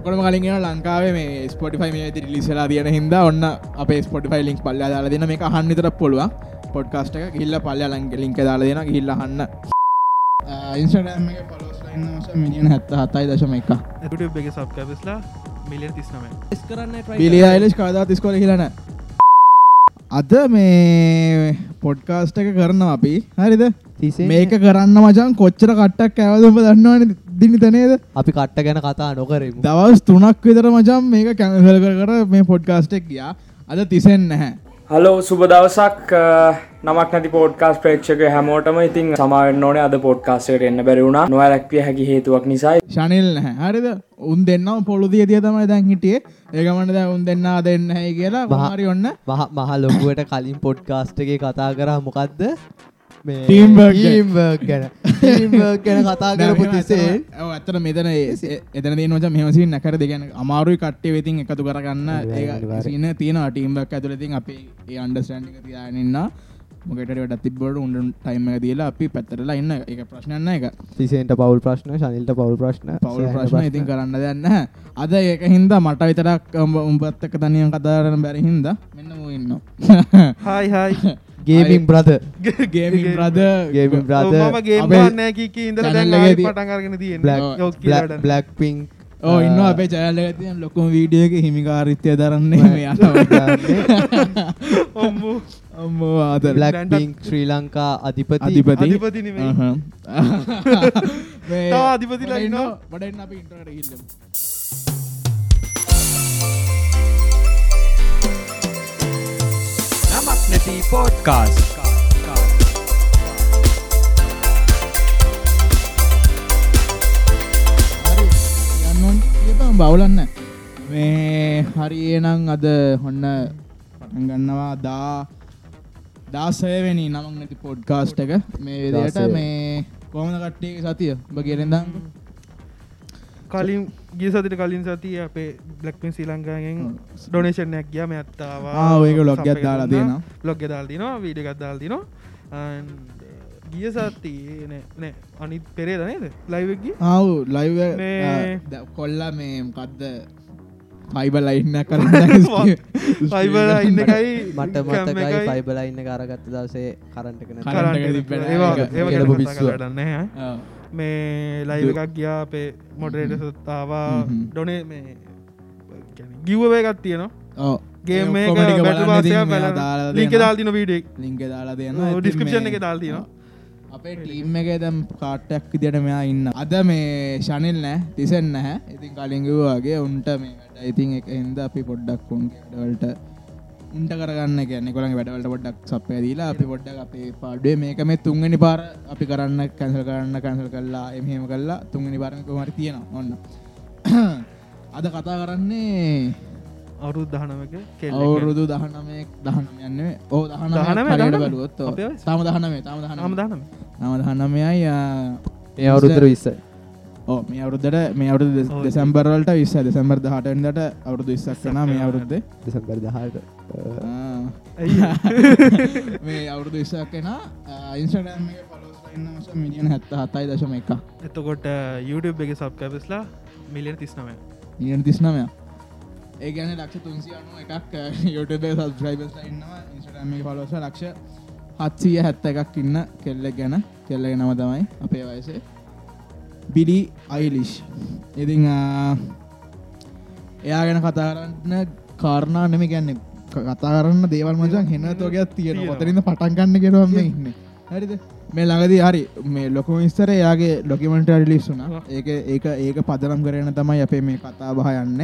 ඔක්කොම කලින් ලංකාවේ මේ ස්පොටිෆයි මේ රිලිසලා තියන හිද ඔන්න අප ස්පොටිෆයි ලින්ක් පල්ල දාලා දෙන මේ හන්නිතර පුළුව පොඩ්කාස්ට එක ගිල්ල පල්ල ලංග ලින්ක දාලා දෙන ගිල්ලහන්න ඉන්ස්ටඩම පලස් මිලියන හැත්ත හතයි දශම එක. YouTube එක සබ්කැපස්ලා මිලියන් තිස්නමයි. කරන්න. පිලි අයිලස් කාදා තිස්කොල හිලන අද මේ පොඩ්කාස්ට එක කරනවා අපි. හරිද? මේක කරන්න මචන් කොච්චර කට්ටක් ඇවදම දන්නවන දිනිතනේද අපි කට්ට ගැන කතා නොකරමු. දවස් තුනක් විතර මචම් මේක කැනසල් කර කර මේ පොඩ්කාස්ටෙක් ගියා. අද තිසෙන් නැහැ. හලෝ සුබ දවසක්. නමක් නැති පෝඩ්කාස් ප්‍රේක්ෂක හැමෝටම. ඉතින් සමාවෙන් ඕනේ අද පොඩ්කාස්ට එන්න බැරිවුණ නොවැලක්විය හැකි හේතුවක් නිසායි. ශනිල් නැහැ. හරිද? උන් දෙන්නම්. පොළුදිය දිය තමයි දැන් හිටියේ. ඒකමට දැ උන් දෙන්නා දෙන්න හැ කියලා. මහරි ඔන්න. මහ මහ ලොකුවට කලින් පොඩ්කාස්ට් එක කතා කරා. මොකක්ද Teamwork ගැන. teamwork ගැන. කතා කරපු තිසේ ඇත්තර මෙතන එතන දනච මෙහමසි නැකර දෙගැන අමාරුයි කට්ටේ වෙතින් එකතු කරගන්න. සින තියෙන ටීම්බක් ඇතුලතින් අපි ඒ අන්ඩස්ටන්ඩික තියනන්න මොකට ට තිබට උන්ඩ ටයිම දීලා අපි පැත්තරලා ඉන්න. එක ප්‍රශ්නන්න එක තිසේන්ට පවල් ප්‍රශ්න ශනිල්ට පවල් ප්‍රශ්න පවුල් ප්‍රශ්න ඉතින් කරන්න දෙන්න අද ඒක හින්ද මට විතරක් උඹත්තක තනියන් කතාරන බැරි හින්ද මෙන්න මු ඉන්න hi hi gaming bro gaming රද gaming bro මම ගේ අපේ නෑකීක ඉඳල channel දැන් එකේ ආයෙ තිය- තියෙන බ්ලක් පිං ඕ ඉන්න අපේ චෑලගතියන් ලොකුම වීඩියෝක හිමිකාරිත්‍යය දරන්නේ මේ ඔම්මු අම්මෝ. ආතර බ්ලක් දැන්ටත්- පිං ශ්‍රී ලංකා අධිපති. අධිපති. අධිපති නෙමෙයි. අහම්. යන්න කියපම් බවුලන්න මේ හරියනං අද හොන්න පටන් ගන්නවා දා දාසයවෙනි නමක් නැති පොඩ්කාස්ට එක. මේ විදියට. මේ කොමද කට්ටියක සතිය? ඔබ කියරෙදම් කලින් ගිය සතිට කලින් සතිය අපේ බ්ලක්පින් ශ්‍රී ලංකාගෙන් ඩොනේෂන්යක් ගියම ඇත්තාවා ආ, ඒක එකක් දාලා තියෙනවා. ලොග්ග දාල් තිනවා වීඩ එකක් දාල් තිනවා ගිය සති නෑ අනිත් පෙරේ දනේද ලයිවක්ගි ආව් ලයිව මේ- කොල්ල මේ කද්ද පයිබ ලයින්න කරන්න ෆයිබල ඉන්න එකයි මට මතකයි ෆයිබල ඉන්න කරගත්ත දවසේ කරන්ට කෙන කරන්ට් කරන්ට් එක මේ ලයිව එකක් ගියා අපේ මොඩරේට සත්තාවා හ්ම්. ඩොනේ මේ ගිව්ව එකත් තියෙනවා. දාලා ලික. දාල්තින වීඩෙක් ලිංක දාලා දෙන්න ඩිස්කපෂන් එක දාල්තිනවා අපේ ටීම් එක දැම් කාටයක් විදිට මෙයා ඉන්න. අද මේ ශනිල් නෑ තිසෙන් නැහැ. ඉතින් කලින්ගවගේ උන්ට මේ වැඩ ඉතින් එක හින්ද අපි පොඩ්ඩක් උන් වැඩවලට උන්ට කරගන්න කියන්න කොළඟ වැඩවලට පොඩ්ඩක් සපය දීලා අපි පොඩ්ඩක් අපේ පාඩුවේ මේක මේ තුන්ගනි පාර අපි කරන්න කැන්සල් කරන්න කැන්සල් කල්ලා එමහෙම කල්ලා තුන්ගනි පාරක මරි තියෙනවා ඔන්න. අද කතා කරන්නේ අවුරුද් දහනමක අවුරුදු දහනමය දහනමයන්න ඕ දහන දහනමට. බලුවොත්? තම දහනමේ තම දහන හම දහනම. නම දහනමයයි ඒ අවුරුද්දර විස්ස. ඕ මේ අවුරුද්දට මේ අවුරුදු. දෙසැම්බර්වලට විස්ස දෙසැම්බර් හටන්දට අවුරුදු ඉස්සක් වන මේ අවුරුද්ද. දෙසම්බර් දහට මේ අවුරුදු ඉස්සක් කෙන ඉන්ස්ටඩම් පලස්න්න මිලියන හැත්ත හතයි දශම එක එතකොට YouTube එක සබ් කැපස්ලා මිලියන තිස්නමය නියන තිස්නමය ඒ ගැන ලක්ෂ තුන්සිය අනුව එකක් යුටබ සබස්ක්‍රයිබස් ඉන්නවා ඉන්ස්ටඩම පලොස ලක්ෂ හත්සීය හැත්ත එකක් ඉන්න කෙල්ලෙක් ගැන කෙල්ලග නම තමයි අපේ වයසේ බිලි අයිලිෂ් ඉතිං එයා ගැන කතාරන්න කාරණා නෙම ගැන්න කතා කරන්න දේවල් මචන් හෙන්න තෝගයක් තියෙන. පතරින්ද පටන් ගන්න කෙරවම ඉන්න. හරිද? මේ ළඟදී හරි මේ ලොකම විස්තර එයාගේ ඩොකිමෙන්ට ලිස්සුන ඒක ඒක ඒක පදනම් කරන තමයි අපේ මේ කතා බහ යන්න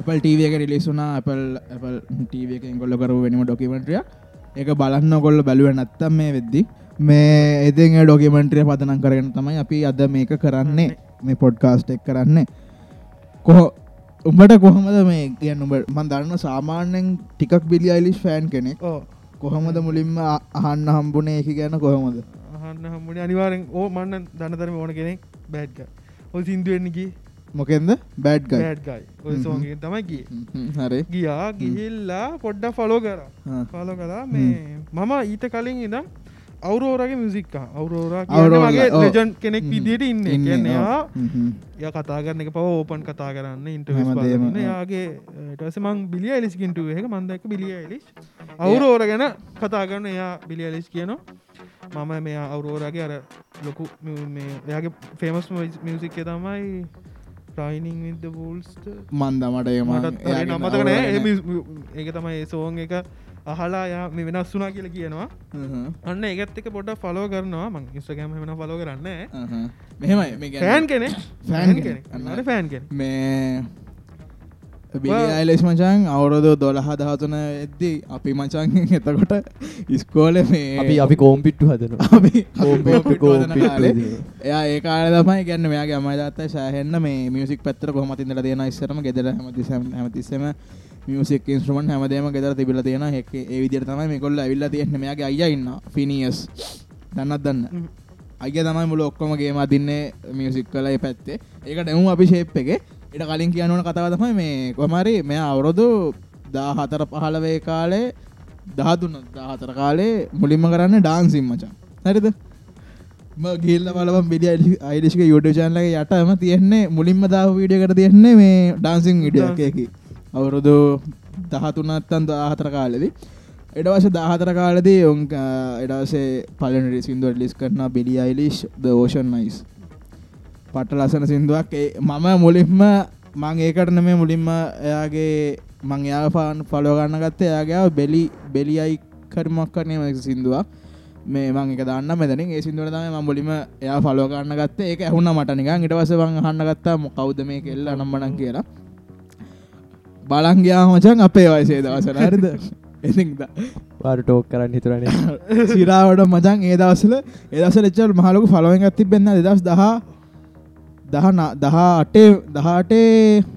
Apple TV එක රිලිසුනා Apple Apple TV එක ගොල්ල කරු වෙනම ඩොකිමෙන්ට්‍රිය ඒක බලන්න ගොල්ල බැලුව නැත්තම් මේ වෙද්දි මේ එතින් ඩොකිමෙන්ට්‍රිය පදනම් කරගෙන තමයි අපි අද මේක කරන්නේ. මේ පොඩ්කාස්ට් එක් කරන්නේ. කොහ උඹට කොහමද මේ කියන්න උඹ මන් දන්න සාමාන්‍යෙන් ටිකක් බිලි අයිලිස් ෆෑන් කෙනෙක්. කොහොමද මුලින්ම අහන්න හම්බුනේ එක ගැන කොහොමද? අහන්න හම්මුණ අනිවාරෙන් ඕ මන්න දනතරම ඕන කෙනෙක් බෑඩ්ග ඔය සිින්දුවෙන්නකි මොකෙන්ද? බෑඩ්ගයි බෑඩ්ගයි ඔය හ්ම්. සෝගේ තමයි ගිය. හරි. ගියා ගිහිල්ලා පොඩ්ඩ ෆලෝ කර. ෆලෝ කලා මේ මම ඊට කලින් ඉදම් අවුරෝරගේ මිසික් අවුරෝරා අවුරෝරා, මගේ ඔව්. ලෙජන් කෙනෙක්. විදියට ඉන්න. කියන්නයා. ය කතාගරන එක පව ඕපන් කතා කරන්න ඔව්. යාගේ ටස මං බිලිය එලිස්කින්ටුව එක මන්දක බිලිය එලිස් අවුරෝර ගැන කතා කරන්න එයා බිලිය එලිස් කියනවා. මම මේ අවුරෝරගේ අර ලොකු මිය- එයාගේ ෆේමස් මියසික්ක තමයි ප්‍රයිනිං විද පූල්ස්ට මන්ද මට ඒ මටත් නමතකන ඒක තමයි සෝන් එක අහලා යා මේ වෙනස් වුනා කියල කියනවා. හ්ම්. හ්ම්. අන්න එක පොඩ ෆලෝ කරනවා. මං ඉස්ටගෑම වෙන ෆලෝ කරන්න හ්ම්. මෙහෙමයි. ෆෑන් කෙනෙ කෙනෙක්. කෙනෙ ෆෑන් කෙන මේ බිලියිලෙස් මචන් අවුරුදු දොළහ දහතුන එද්දී අපි මචන් එතකොට ඉස්කෝල මේ අපි අපි කෝම්පිට්ටු හදන එයා ඒ කාල තමයි ගැන්න මෙයාගේ අමජාත සෑහෙන්න මේ මියසික් පැත්තර කොහමතින්දල තියෙන ඉස්සරම ගෙදර හැමතිසම හැමතිස්සම මියසික් ඉන්ස්ට්‍රමන් හැමදේම ගෙදර තිබිල තියෙන හෙක් ඒ විදිර තමයි මේකොල්ල ඇවිල්ල තියෙන මෙයාගේ අයිය ඉන්න ෆිනිියස් දන්නත් දන්න? අය තමයි මුල ඔක්කොමගේ මතින්නේ මියසික් කලයි පැත්තේ. ඒක ඩැමු අපි ශේප් එක. එට කලින් කියනුවන කතාව තමයි මේ කොමරි මෙ අවුරුදු දා හතර පහලවේ කාලේ දහතුන දාහතර කාලේ මුලින්ම කරන්න ඩාන්සිම් මචා. හරිද? ගිල්ල බලම බිඩි අයිඩිෂක යුඩ චන්ලගේ යටම තියෙන්නේ මුලින්ම දාව වීඩියකට තියෙන්නේ මේ ඩාන්සිං විඩියකකි අවුරුදු දහතුනත්තන් දාහතර කාලෙදි. එඩවස දාහතර කාලදී ඔන් එඩවසේ පලනට සිින්දුව ලිස් කරන බිලි අයිලිෂ් ද ඕෂන් නයිස් පට ලසන සිින්දුවක්. ඒ මම මුලින්ම මං ඒකටන මේ මුලින්ම එයාගේ මං යා පාන් පලෝගන්න ගත්ත එයාගේ බෙලි බෙලියයි කරමක් කරනය සිින්දුවක්. මේ මං එක දන්න මෙතනින් ඒ සිින්දුවට තම ම මුලිම එයා පලෝගන්න ගත්ත ඒක ඇහුන්න මට නිකන්. ඉට වස වං හන්න ගත්තා මොකවද මේ කෙල්ල නම්බනන් කියලා. බලංගයා මචන් අපේ වයසේ දවසල හරිද? එතිද වාර ටෝක් කරන්න හිතුරනේ සිරාවට මචන් ඒ දවසල ඒදස ලෙච්චල් මහලකු ෆලුවෙන් ඇති බෙන්න්න දෙදස් දහ දහන දහ අටේ දහටේ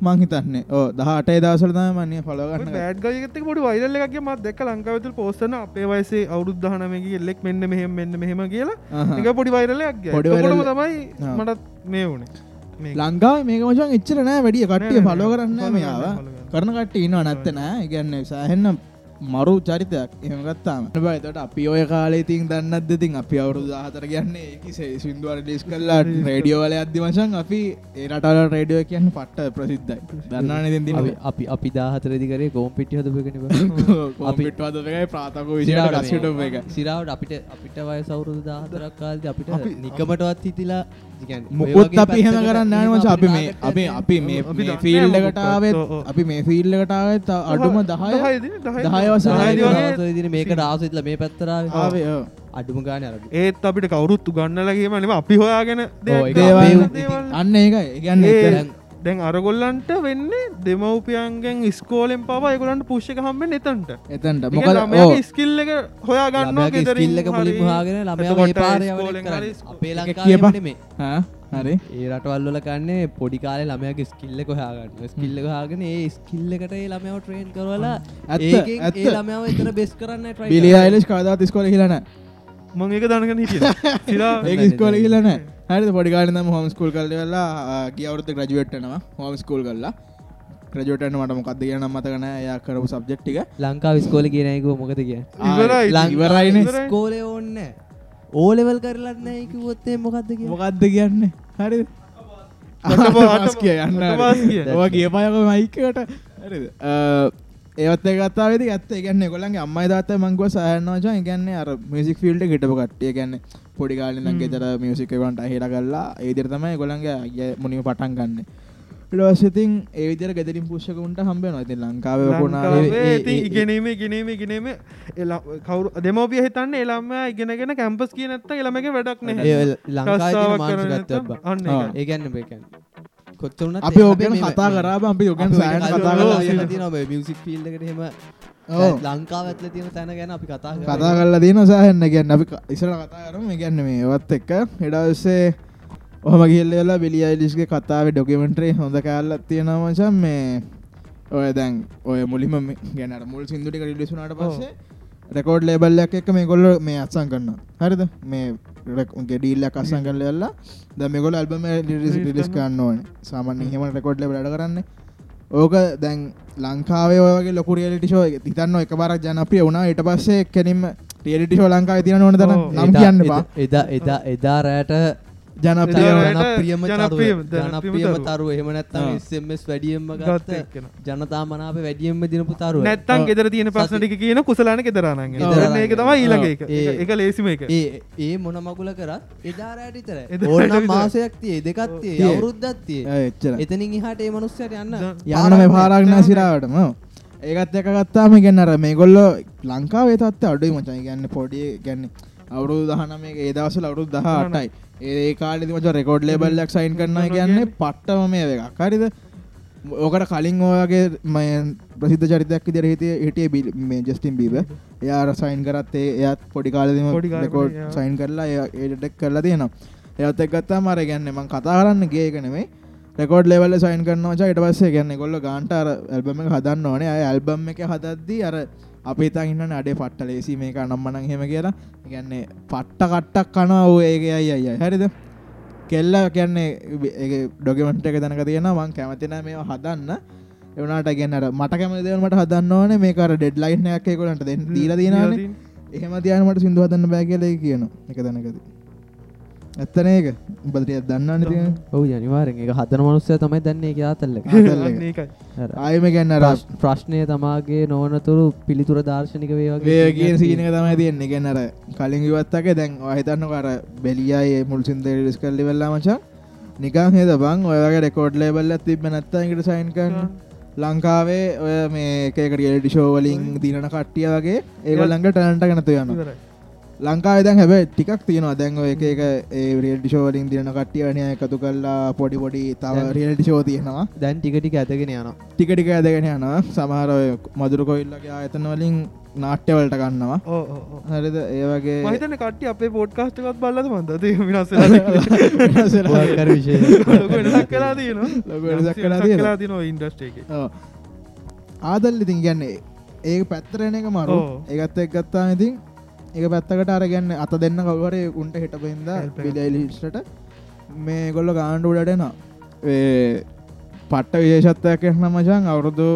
මංහිතන්නේ ඕ දහටේ දවසලතම මන්නේ පලගන්න බෑඩ් ගයත පොඩි වයිරල්ල එකගේ මත් දෙක් ලංකාවතු පෝස්ටන අපේ වයිසේ අවුද්ධහනමගේ එල්ලෙක් මෙන්න මෙහෙම මෙන්න මෙහෙම කියලා. එක පොඩි වයිරලයක් viral- තමයි. මටත් මේ වුණේ. මේ ලංකාව මේක මචන් එච්චර නෑ වැඩිය. කට්ටිය පලෝ කරන්න මෙයාව. කරන කට්ට ඉන්නවා නැත්ත නෑ. ඉගන්න සෑහෙන්න මරු චරිතයක් එහමගත්තාම බයිතට අපි ඔය කාලේ තින් දන්නත් දෙතින් අපි අවුරුදු දාහතර කියන්නේ ඒකිසේ සිින්දුවර ලිස් කල්ලා රේඩියෝවල අධ්‍ය වශන් අපි ඒරටල රේඩියෝ කියන්න පට්ට ප්‍රසිද්ධයි. දන්නන දෙ අපි අපි අපි දාහතරදි කරේ කෝම්පිට්ටි හදපගෙන කොපිට්වාදකයි ප්‍රාතක විසිට ගස්ට එක. සිරාවට අපිට අපිට වය සවුරුදු දාහතරක් කාලද අපිට නිකමටවත් හිතිලා මුකුත් අපි හෙම කරන්න නෑමච අපි මේ අපි අපි මේ මොකක්ද, ඔව්. අපි මේ ෆිල්ඩකටාවත් අඩුම දහය? දහය? දහය වසර දහයද වගේ වගේ? දින මේක රාසයිත්ල මේ පැත්තරාව ආවේ ඔව්. අඩුම ගාන ඒත් අපිට කවුරුත් උගන්නලගේම නෙම අපි හොයාගෙන ඒක. අන්න ඒකයි ඒගන්න දැන් අරගොල්ලන්ට වෙන්නේ දෙමවපියන්ගෙන් ස්කෝලෙන් පවා එකොලන්ට පුෂ්ක හම්බෙන් එතන්ට එතන්ට ඕ ස්කිල්ල එක හොයා ගන්න ස්කිල්ලක මුලින්ම හාගෙන ළමයා මේ පාරය යවන කරන්න. අපේ එක ලංකාවේ කියපන්. හරි. ඒ රටවල්ල කන්නේ පොඩි කාලේ ළමයාගේ ස්කිල්ල කොහාගන්න ස්කිල්ල හාගෙන ඒ ස්කිල්ලකට ඒ ළමයාව ට්‍රේන් කරවලා. ඒ ළමයාව එතන බෙස් කරන්න. අයිලස් කවදාත් ස්කොල හිලන මං ඒක දනගන්න හිටිය. ඒක ස්කොල හිලන හරි පොඩිකාලන හොම ස්කූල් කල්ල වෙලා කියවරුත ග්‍රජුවට්ටනවා හොම ස්කූල් කල්ලා. ක්‍රජුවටන මට මොකක්ද කියන මතකන යා කරපු සබ්ජෙක්්ටික ලංකාව ස්කෝල කියනයක මොකද කිය ඉවරයි. ස්කෝලය ඕන්න ඕලෙවල් කරලන්න ඒකිවොත්තේ මොකක්ද කිය මොකක්ද කියන්න? හරි පාස් කිය. ඔ කියපයක මයිකට හරිද? ඒත් ගත්තා වෙදි ඇත්ත ගන්න කොළන්ගේ අම්මයි දත මංගුව සහනවාචා ගන්න අර මිසික් ෆිල්ට හිටපු කට්ටිය. ගැන්න පොඩිකාලන ගෙතර මියසිකකට හිට කල්ලා ඒදිර තමයි ගොළන්ගේ අය මුනිම පටන් ගන්න ඉටවශතින් ඒවිදර ගෙදරින් පුෂ්කකුන්ට හම්බෙන ඇති ලංකාව ඉගෙනීම ඉගෙනීම ඉගෙනීම. කවරු දෙමෝපිය හිතන්න එළම්ම ඉගෙනගෙන කැම්පස් කිය නැත්ත එළමක වැඩක් නෑ. ඒගැන්න බේකැන් කොච්චරුනත් අපි ඕගෙන කතා කරාම අපි යෝගන් මියසික් ෆිල්ඩකට හෙම. ලංකාව ඇත්ල තියෙන තැන ගැන අපි කතා කරා. කතා කල්ලා දන සහන්න. ගැන්න අපි ඉසර කතා කරම. ගැන්න මේ වත් එක්ක. හෙඩවස්සේ ඔහම ගිල්ලලා බිලි අයිලිස්ගේ කතාව ඩොකමෙන්ට්‍රේ හොඳ කෑල්ලත් තියෙනවචන් මේ ඔය දැන් ඔය මුලිම ගැනට මුල් සිින්දුටික රිලිසුනාට පස්සේ රෙකෝඩ් ලේබල්ලයක් එක්ක මේ කොල්ල මේ අත්සං කරන්න හරිද? මේ ගෙඩිල්ලක් අස්සං කරල වෙල්ලා ද මෙගොල අල්බම ලිස් කන්න ඕන. සාමන් හෙම රෙකෝඩ් ලබ ඩ කරන්න. ඕක දැන් ලංකාවේ ඔයගේ ලොකු රියලිටි ෂෝ එක තිතන්න එක බරක් ජනප්‍රිය වුණා. ඊට පස්සේ කෙනින්ම ටියලිටි ශෝ ලංකා තියන ඕන තන. නම් කියන්න එදා එදා එදා රෑට ජනප්‍රියම ජනප්‍රියම- ජනප්‍රියම. තරුව. එහෙම නැත්තම්. SMS වැඩියෙන්ම ගත්ත. ජනතා මනාප වැඩියෙන්ම දිනපු තරුව නැත්තන් ඔව්. ගෙදර තියෙන ප්‍රශ්න ටික කියන කුසලාන ගෙදරානන් ගෙදරානන් ඒක තමයි ඊළඟ එක. ඒ- එක ලේසිම එක. ඒ ඒ මොන මගුල කරත් එදා රෑට විතරයි. මාසයක් තියේ දෙකක් තියේ. අවුරුද්දක් තියේ එච්චර එතනින් එහාට ඒ මනුස්සයට යන්න. යන්න මේ පාරක්න සිරාවටම ඒකත් එක ගත්තාම ගැන්නර මේ ගොල්ල ලංකාවේ තත්ත අඩුයි මචයි ගැන්න පොඩිය ගැන්න අවුරු දහන මේ ඒදවසල අවුරුදු දහ අටයි ඒ කාලෙදි මච රෙකෝඩ් ලේබල්ලක් සයින් කරන්න කියන්නේ පට්ටම මේ එකක්. හරිද? ඕකට කලින් ඔයාගේ මය ප්‍රසිද්ධ චරිතයක් ඉදිර හිතේ හිටිය බිල් මේ ජස්ටින් බීබ එයා සයින් කරත් ඒ එයත් පොඩි කාලෙදිම පොඩි කාලෙම රෙකෝඩ් එයා- සයින් කරලා ඒටක් කරලා තියෙනවා. එයත් එක් ගත්තා මර ගැන්න මං කතා කරන්න ගේ එකනෙමයි රෙකෝඩ් ලෙවල් සයින් කරනවා ඊට පස්සේ ගැන්න ගොල්ල ගාන්ටර ඇල්බම එක හදන්න ඕනේ. අය ඇල්බම් එක හදද්දී අර අපේ තන්න අඩේ පට්ට ලේසි මේක නම්මනං හෙම කියලා. ගැන්නේ පට්ට කට්ටක් කනවා ඕ ඒක අයි අයි හරිද? කෙල්ල කියන්නේ ඩොගමට එක තැනක තියෙන මං කැමතින මේ හදන්න. එවනට ගැන්නට මට කැම දෙවනට හදන්න ඕන. මේකර ඩෙඩ් ලයින් එකකොලට දෙ දීල තියෙනවාන. එහෙම තියනමට සිින්දු හදන්න බෑ කියල කියන එක තැනකද ඇත්තන ඒක උබදරිය දන්න තිය ඔවු. අනිවාරෙන් එක හදන මනුස්සය තමයි දන්නේ එක. ආතල්ල ආයම ගැන්න ප්‍රශ්නය තමාගේ නොවනතුරු පිළිතුර දර්ශනික වේගේ සීනක තමයි තියෙන්නේ. ගැන්නර කලින් ඉවත්තක දැන් අහිතන්න කර බෙලියයි මුල් සිින්ද රිස් කල්ලි වෙල්ලා මචා. නිකං හෙද බං? ඔයගේ රෙකෝඩ් ලේබල්ල තිබ නැත්තකට සයින් කරන්න. ලංකාවේ ඔය මේ එකක රියල්ටි ෂෝවලින් දිනන කට්ටිය වගේ ඒගොල්ලඟ ටනට ගනතු යන්න ලංකාව දැන් හැබ ටිකක් තියෙනවා. දැන්ව එක එක ඒ රියල්ටි ෂෝවලින් දින කට්ටියනය එකතු කල්ලා පොඩි පොඩි තව රියල්ටි ෂෝ තියෙනවා. දැන් ටිකටික ඇතගෙන යන ටිකටික ඇදගෙන යනවා. සමහරය මදුරු කොයිල්ලගේ ආයතන වලින් නාට්‍යවලට ගන්නවා. හරිද? ඒවගේ මහිතන කට්ටි අපේ පෝඩ්කාස්ටකත් බල්ලද මන්ද? විනස් තින ඉන්ඩස්ටේ එක. ඔව්. ආදල් ඉතින් ගැන්නේ ඒ පැත්තරන එක මරු. ඒගත්ත එක් ගත්තා ඉතින් ඒ පැත්තකට අරගන්න අත දෙන්න කවර උන්ට එක. පිලිලිස්ට මේ ගොල්ල ගාණ්ඩ උඩටන පට්ට විශේෂත්වයක් එහන මචන් අවුරුදු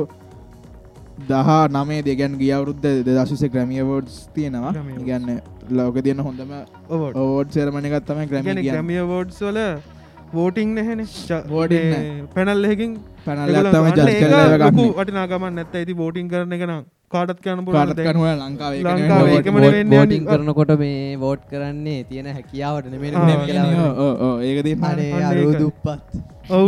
දහ නමේ දෙගැන් ගිය අවුරුද්ධ දෙදශස ග්‍රමිය වෝඩ්ස් තියෙනවා. ගන්න ලෝක තියන හොඳම ඕෝඩ් සෙරමණගත්තම ග්‍රමිය ගැමිය වෝඩ්ස් වල වෝටිං නැහෙන. Voting නෑ. පැනල් එහකින් පැනල්ලත්තම ජස් කරල ගන්න වටිනාගමන් නැත්ත. ඇති බෝටිං කරන එක නම් කාටත් කන කාටකනුව ලංකාවේ ලංකාවේ කරනකොට මේ වෝට් කරන්නේ තියෙන හැකියාවට නෙමෙයි ආ, නෙමෙයි නෙමෙයි, කියලා. ඔව්, ඔව්, ඔව්, ඒක තියෙන අනේ අන්න අර. දුප්පත්. ඔවු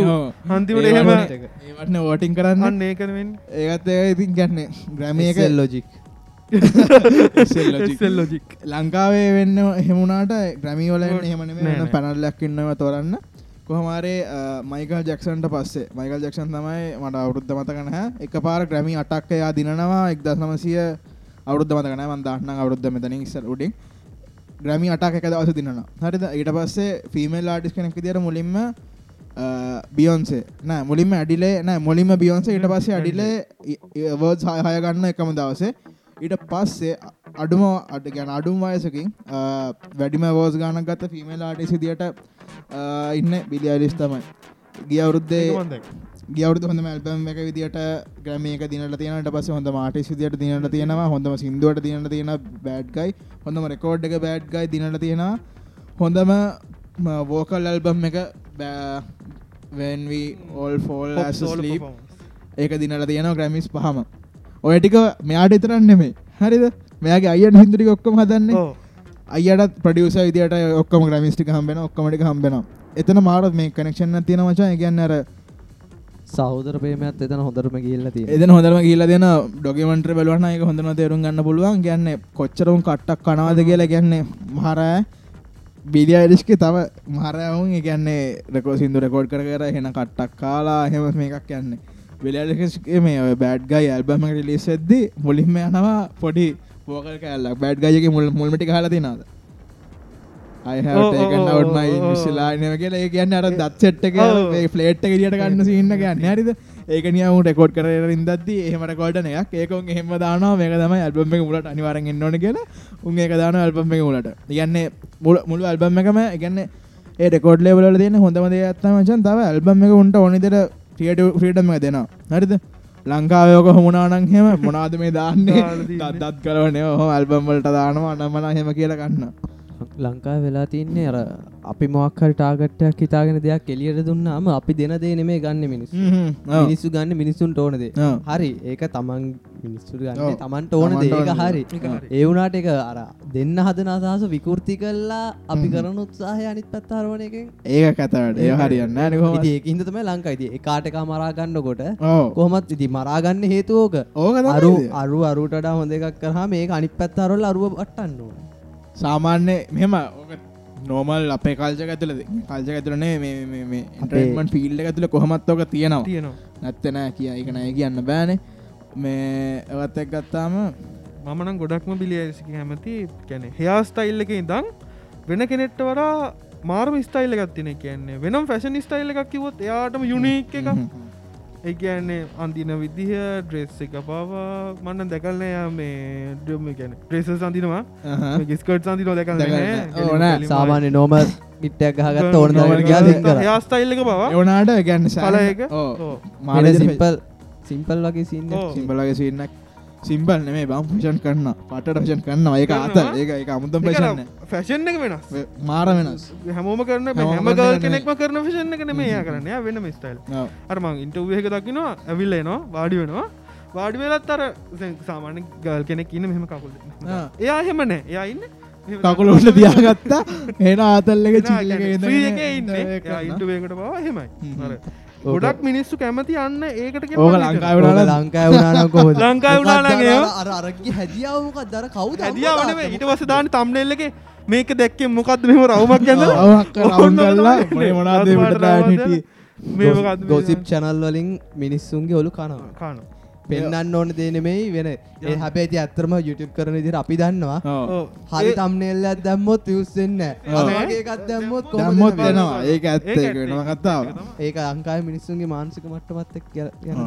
ඒ එහෙම වටන- ඒවටන වෝටිං කරන්න. අන්න ඒකනවෙන් ඒත් ඒ ඉතින් ගැන්න ග්‍රැමිය එක ලොජික් ලංකාවේ වෙන්න හෙමුණට ග්‍රමිවල නෑ, එහෙමනම නෑ. පැනල්ලක් ඉන්නව තොරන්න කොහමරේ මයිකල් ජක්සන්ට පස්සේ. මයිකල් ජක්ෂන් තමයි මට අවුරුද්ධ මතකන එක පාර ග්‍රමි අටක්කයා දිනවා එක්දස් නමසිය අවුද්ධ මතකන මන්දන්න අවුද්ධ මෙතන ඉස්සර උඩින්. ග්‍රමි අටක් එක දවස දිනවා හරිද? ඊට පස්සේ ෆිමල් ආඩිස් කෙනෙක් දිර මුලින්ම බියොන්සේ නෑ මුලින්ම ඇඩිලේ නෑ මුලින්ම බියොන්සේ ඊට පස්සේ අඩිලේ වර්ඩ් හය ගන්න එකම දවසේ ඊට පස්සේ අඩුම අඩ ගැන අඩුම් වයසකින් අ, වැඩිම වෝස් ගානක් ගත්ත ෆිමල් ආටි සිදියට ඉන්න බිලි අලිස් තමයි. ගිය අවුරුද්දේ ගියවුරුදු හොඳම ඇල්බම් එක විදිට ග්‍රමේක දිනට තියනට පස හොඳ මාටිස් විදිට දිනට තියෙනවා. හොඳම සිින්දුවට දිනට තියෙන බෑඩ්ගයි හොඳම රෙකෝඩ් එක බෑඩ්ගයි දිනට තියෙනවා. හොඳම වෝකල් ඇල්බම් එක වැන්වී ඕල් ෆෝල් ඒක දිනට තියෙන ග්‍රමිස් පහම ඔය ටික මෙයාට ඉතරන්න නෙමේ හරිද? මෙයාගේ අයියට හිදුරි ඔක්කොම හදන්නේ. අයට ප්‍රඩියස විදිට ඔක්කම ග්‍රමිස්ටික හම්බෙන ඔක්කමටි හම්බෙන එතන මාරත් මේ කනෙක්ෂන්න තියෙන මචා. ගැන්න අර සහෝදර ප්‍රේමයත් එතන හොඳටම ගිල්ල තියෙන එදන හොඳම කියල දෙන ඩොගමන්ට්‍ර බලවන එක හොඳන තේරුම් ගන්න පුළුවන්. ගැන්න කොච්චරුම් කට්ටක් කනවාද කියලා. ගැන්නේ මහරෑ බිලි අරිස්ක තව මහරයවුන් ගැන්නේ රකෝ සිින්දු රකෝඩ් කර කර හෙන කට්ටක් කාලා හෙම මේකක් යන්නේ බිලියලිස්ගේ මේ ඔය බෑඩ්ගයි ඇල්බම ලිස් ඇද්දි මුලින්ම යනවා පොඩි පෝකල් කෑල්ලක්. බෑඩ්ගයක මුල් මුල්මටි හලා තිනාද ඔව්, ඔව්, ඔව්, අයිහටමයි ඔව්. විශලානය කියලා. ඒ කියන්න අර දත්සෙට් එක ඔව්. ෆලේට් දිට ගන්න සින්න ගන්න හරිද? ඒක නියම රෙකෝඩ් කර ඉදද එහෙම රකෝඩන එකක්. ඒකොන් එහෙම දානවා. මේක තමයි ඇල්බම් එක මුලට අනිවාරෙන් එන්නවන කියලා. උන් ඒක දාන ඇල්බම් එක මුලට. කියන්නේ මුල- මුළු ඇල්බම් එකම එකන්නේ ඒ රෙකෝඩ් ලේවල තියෙන හොඳම දේ ඇත්තම මචන් තව ඇල්බම් එක උන්ට ඕනිදර ්‍රියට ්‍රීඩම එක දෙනවා. හරිද? ලංකාවයෝක හොමනානන් හෙම මොනාද මේ දාන්නේ. දත් කරවන හෝ ඇල්බම්වලට දානවා අනමන හෙම කියල ගන්න ලංකා වෙලා තින්නේ අර අපි මොක්හරි ටාගට්ටයක් හිතාගෙන දෙයක් එලියට දුන්නාම අපි දෙන දේ නෙමේ ගන්න මිනිස් මිනිස්සු ගන්න මිනිස්සුන්ට ඕනද ඔව්. හරි ඒක තමන් මිනිස්සු ගන්න. තමන්ට ඕන ඒක හරි ඒක හරි. ඒ වුනාට එක අර දෙන්න හදන අදහස විකෘති කල්ලා අපි කරන උත්සාහය අනිත් පැත්තාරවන එකෙන් ඒක කතවට ඒ හරියන්න නකොම ඉති ඒක හිද තමයි ලංකායිති එකාට එක මරාගන්න කොට කොහොමත් ඉති මරාගන්න හේතුවෝක ඕක. අරු. අරු අරුටඩා හොඳ එකක් කරහා මේ අනිත් පැත්තාරොල් අරුව අට්ටන්න ඕන. සාමාන්‍ය මෙම නෝමල් අපේ කල්ජ ඇතුල කල්ජ ඇතුලනේ මේටමන් ෆිල්ඩ ඇතුල කොහමත් ඕක තියෙනවා. තියෙනවා. නැත්තනෑ කිය එක නෑ කියන්න බෑනේ මේ ඇවත්තක් ගත්තාම මමනම් ගොඩක්ම බිලියසික හැමති කැනෙ හයා ස්ටයිල් එක ඉදං වෙන කෙනෙට්ට වඩා මාර්ම ස්ටයිල් ගත්තින කියන්නේ වෙනම් ෆැෂන් ස්ටයිල් එකක් කිවොත් එයාටම යුනික් එක ඒ කියන්නේ අන්දින විදිහ ඩ්‍රෙස් එක පවා මන්න දැකල්නය මේ ඩම ගැන ්‍රෙස සඳනවා ගිස්කට් සඳි නො. දැකල්න. ඕ නෑ. දැකල් සාමාන්‍ය නෝම ඉට්ටයක් ගහගත්ත ඕන එක පවා. එවනාට ගැන්න පල එක මාල සිම්පල් සිම්පල් වගේ සින්න ඕ. සිම්බලගේ සින්නක් සිම්බල් නෙමේ බම් ෆෂන් කරන්න. පට ටෂන් කරන්න. ඒක අත. ඒක එක අමුතම් පේශන්න ෆැෂන් එක වෙනස්. මාර වෙනස්. හැමෝම කරන හැමෝම හැම කරන ගල් කෙනෙක්ම කරන ෆිෂන් එක නෙමේ යා කරන්න. වෙන ස්ටයිල් ඔව්. අරමං ඉන්ටවේක දකිනවා ඇවිල්ලේනවා වාඩි වෙනවා. වාඩි වෙලත් අර සාමාන්‍ය ගල් කෙනෙක් ඉන්න මෙහෙම කකුල්. එයා එහෙම නෑ. එයා ඉන්න කකුලට තියාගත්තා. එන ආතල්ලක චිල්ලක ඉන්න. ඉන්ටවේකට බව හෙමයි ගොඩක් මිනිස්සු කැමති අන්න ඒකට ඕක පලිතර. ලංකාවට ලංකාය වුණනම් කොහොද ලංකාවේ වුණා නම් ඒවා. අර අරගේ හැදියාවමක දර කවුද? හැදියාව නෙමෙයි. ඊට thumbnail එකේ. මේක දැක්කේ මොකද්ද මෙහෙම රවුමක් මොකද්ද ගොසිප් චැනල් වලින් මිනිස්සුන්ගේ ඔලු කනවා. කානවා පෙන්න්න ඕන දේනෙමයි වෙන. ඒ හැබැති ඇත්තරම YouTube කරන දිර අපි දන්නවා. හරි තම්නෙල්ල දැම්මොත් යුස්සෙන්න. ඒකත් දැම්මොත් දැම්මොත් කොහොමද එනවා ඒක ඇත්ත. ඇත්ත. කතාව ඒක ලංකාය මිනිස්සුන්ගේ මානසික මට්ටමත්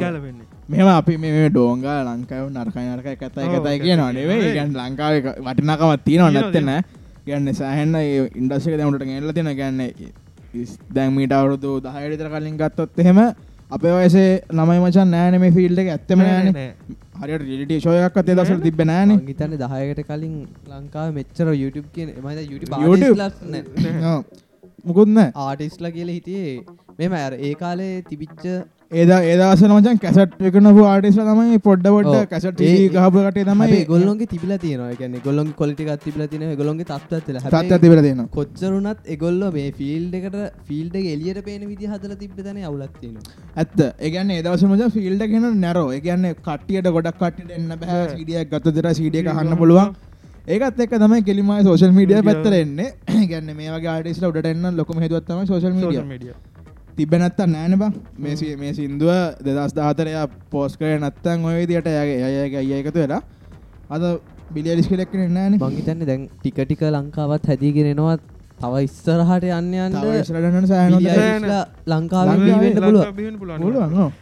ගැලවෙන්නේ. මෙම අපි මේ ඩෝංගා ලංකාව නරකයි නරක කතයි කතයි කියනවා කියනවා. නෙවේ නෙවෙයි. ගැන් ලංකාව වටිනකවත් තියෙනවා නැත්තන ගැන්න සෑහන්න ඉන්ඩස්ක දැමට ගෙල්ල තින ගැන්න දැන්මීට අවුරුදු දහයටතර කලින් ගත්තොත් එහෙම අපේ වයසේ ළමයි මචන් නෑන මේ ෆිල්ඩ එක. ඇත්තම නෑ, නෑන. නෑ. හරියට රිලිට ශෝයක් අතේ දසල් තිබ නෑන. ගිතන්න දහයකට කලින් ලංකාව මෙච්චර YouTube කියන එමයි YouTube YouTube? ආටිස්ලා මුකුත්න ආටිස්ලා කියල හිටියේ. මෙම ඇර ඒ කාලේ තිබිච්ච ඒද ඒදසන මචන් කැසට් එකනපු ආටිස්ල තමයි පොඩ්ඩ. පොඩ්ඩ කැසට ගහපුකටේ තමයි ගොල්ලොන්ගේ තිබිල තියෙන ගැන ගොල්ලොන් කොලිටික් තිබල තින ගොලොන්ගේ තත්ත්වල තත් ඇතිබල දෙනවා කොච්චරුනත් එගොල්ල මේ ෆිල්ඩ එකට ෆිල්ඩ එලියට පේන විදි හදල තිබ තන අවුලත්තින ඇත්ත. ඒගන්න ඒදවස මච ෆිල්ඩ ගෙන නැරෝ ඒගන්න කටියට ගොඩක් කටට එන්න බෑ. සිඩියක් ගත දෙර සිඩිය හන්න පුළුවන්. ඒකත් එක් තමයි කෙලිමයි සෝශල් මීඩිය. පැත්තර එන්න. ගැන්න මේ වගේ ආඩිස්ල උඩට එන්න ලොකම හේතුවත්තම social මීඩිය media. තිබෙනත්ත නෑන බා. මේ මේ සින්දුව දෙදස් දාතරයා පෝස් කරය නත්තන් ඔය දිට යගේ අයගේ අය එකතු වෙලා. අද බිලියලිස් කෙලෙක්න නෑන මංහිතන්න දැන් ටිකටික ලංකාවත් හැදිගෙනෙනවා තව ඉස්සරහට යන්න යන්න ලංකාව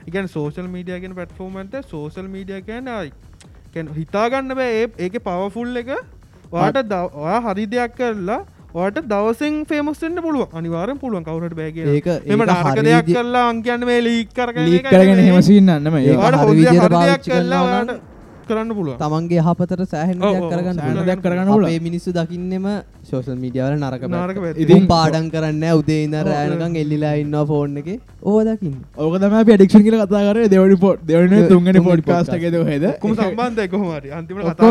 ඉගැන සෝෂල් මීඩිය ගෙන පටෆෝර්මන්ට සෝසල් මීඩිය කියන හිතාගන්න බෑ. ඒ- ඒක පවෆුල් එක වාට ඔයා හරි දෙයක් කරලා වාට දවසෙන් ෆේමස්ෙන්න්න පුළුව අනිවාරෙන් පුළුවන්. කවුරට බෑගේ ඒක- එම හරි දෙයක් කරලා අංකයන්න මේ ලීක් කරගෙන නෙමෙයි. හෙමසින්නන්නම ඒ ඒක වාට හරි හොඳ විදියට හරි දෙයක් පාවිච්චි කරලා කරනවා ඔයාට කරන්න පුළුවන්. තමන්ගේ හපතර සෑහෙන් කරගන්න. දෙයක් පුළුවන්. අපේ මිනිස්සු දකින්නෙම සෝෂල් මීඩියවල නරක නාරක. ඉතින්- පාඩම් කරන්න උදේ ඉන්න රෑනකම් එල්ලිලා ඉන්නවා ෆෝන් එකේ. ඕව දකින්න. ඕක තම ඩික්ෂන් කියල කතා කර දෙවනි පොට් දෙවන තුන්වෙනි තුන්ගනි පොඩ් podcast. කාස්ට එකෙද හෙද කොම සම්බන්ධය කොහමරි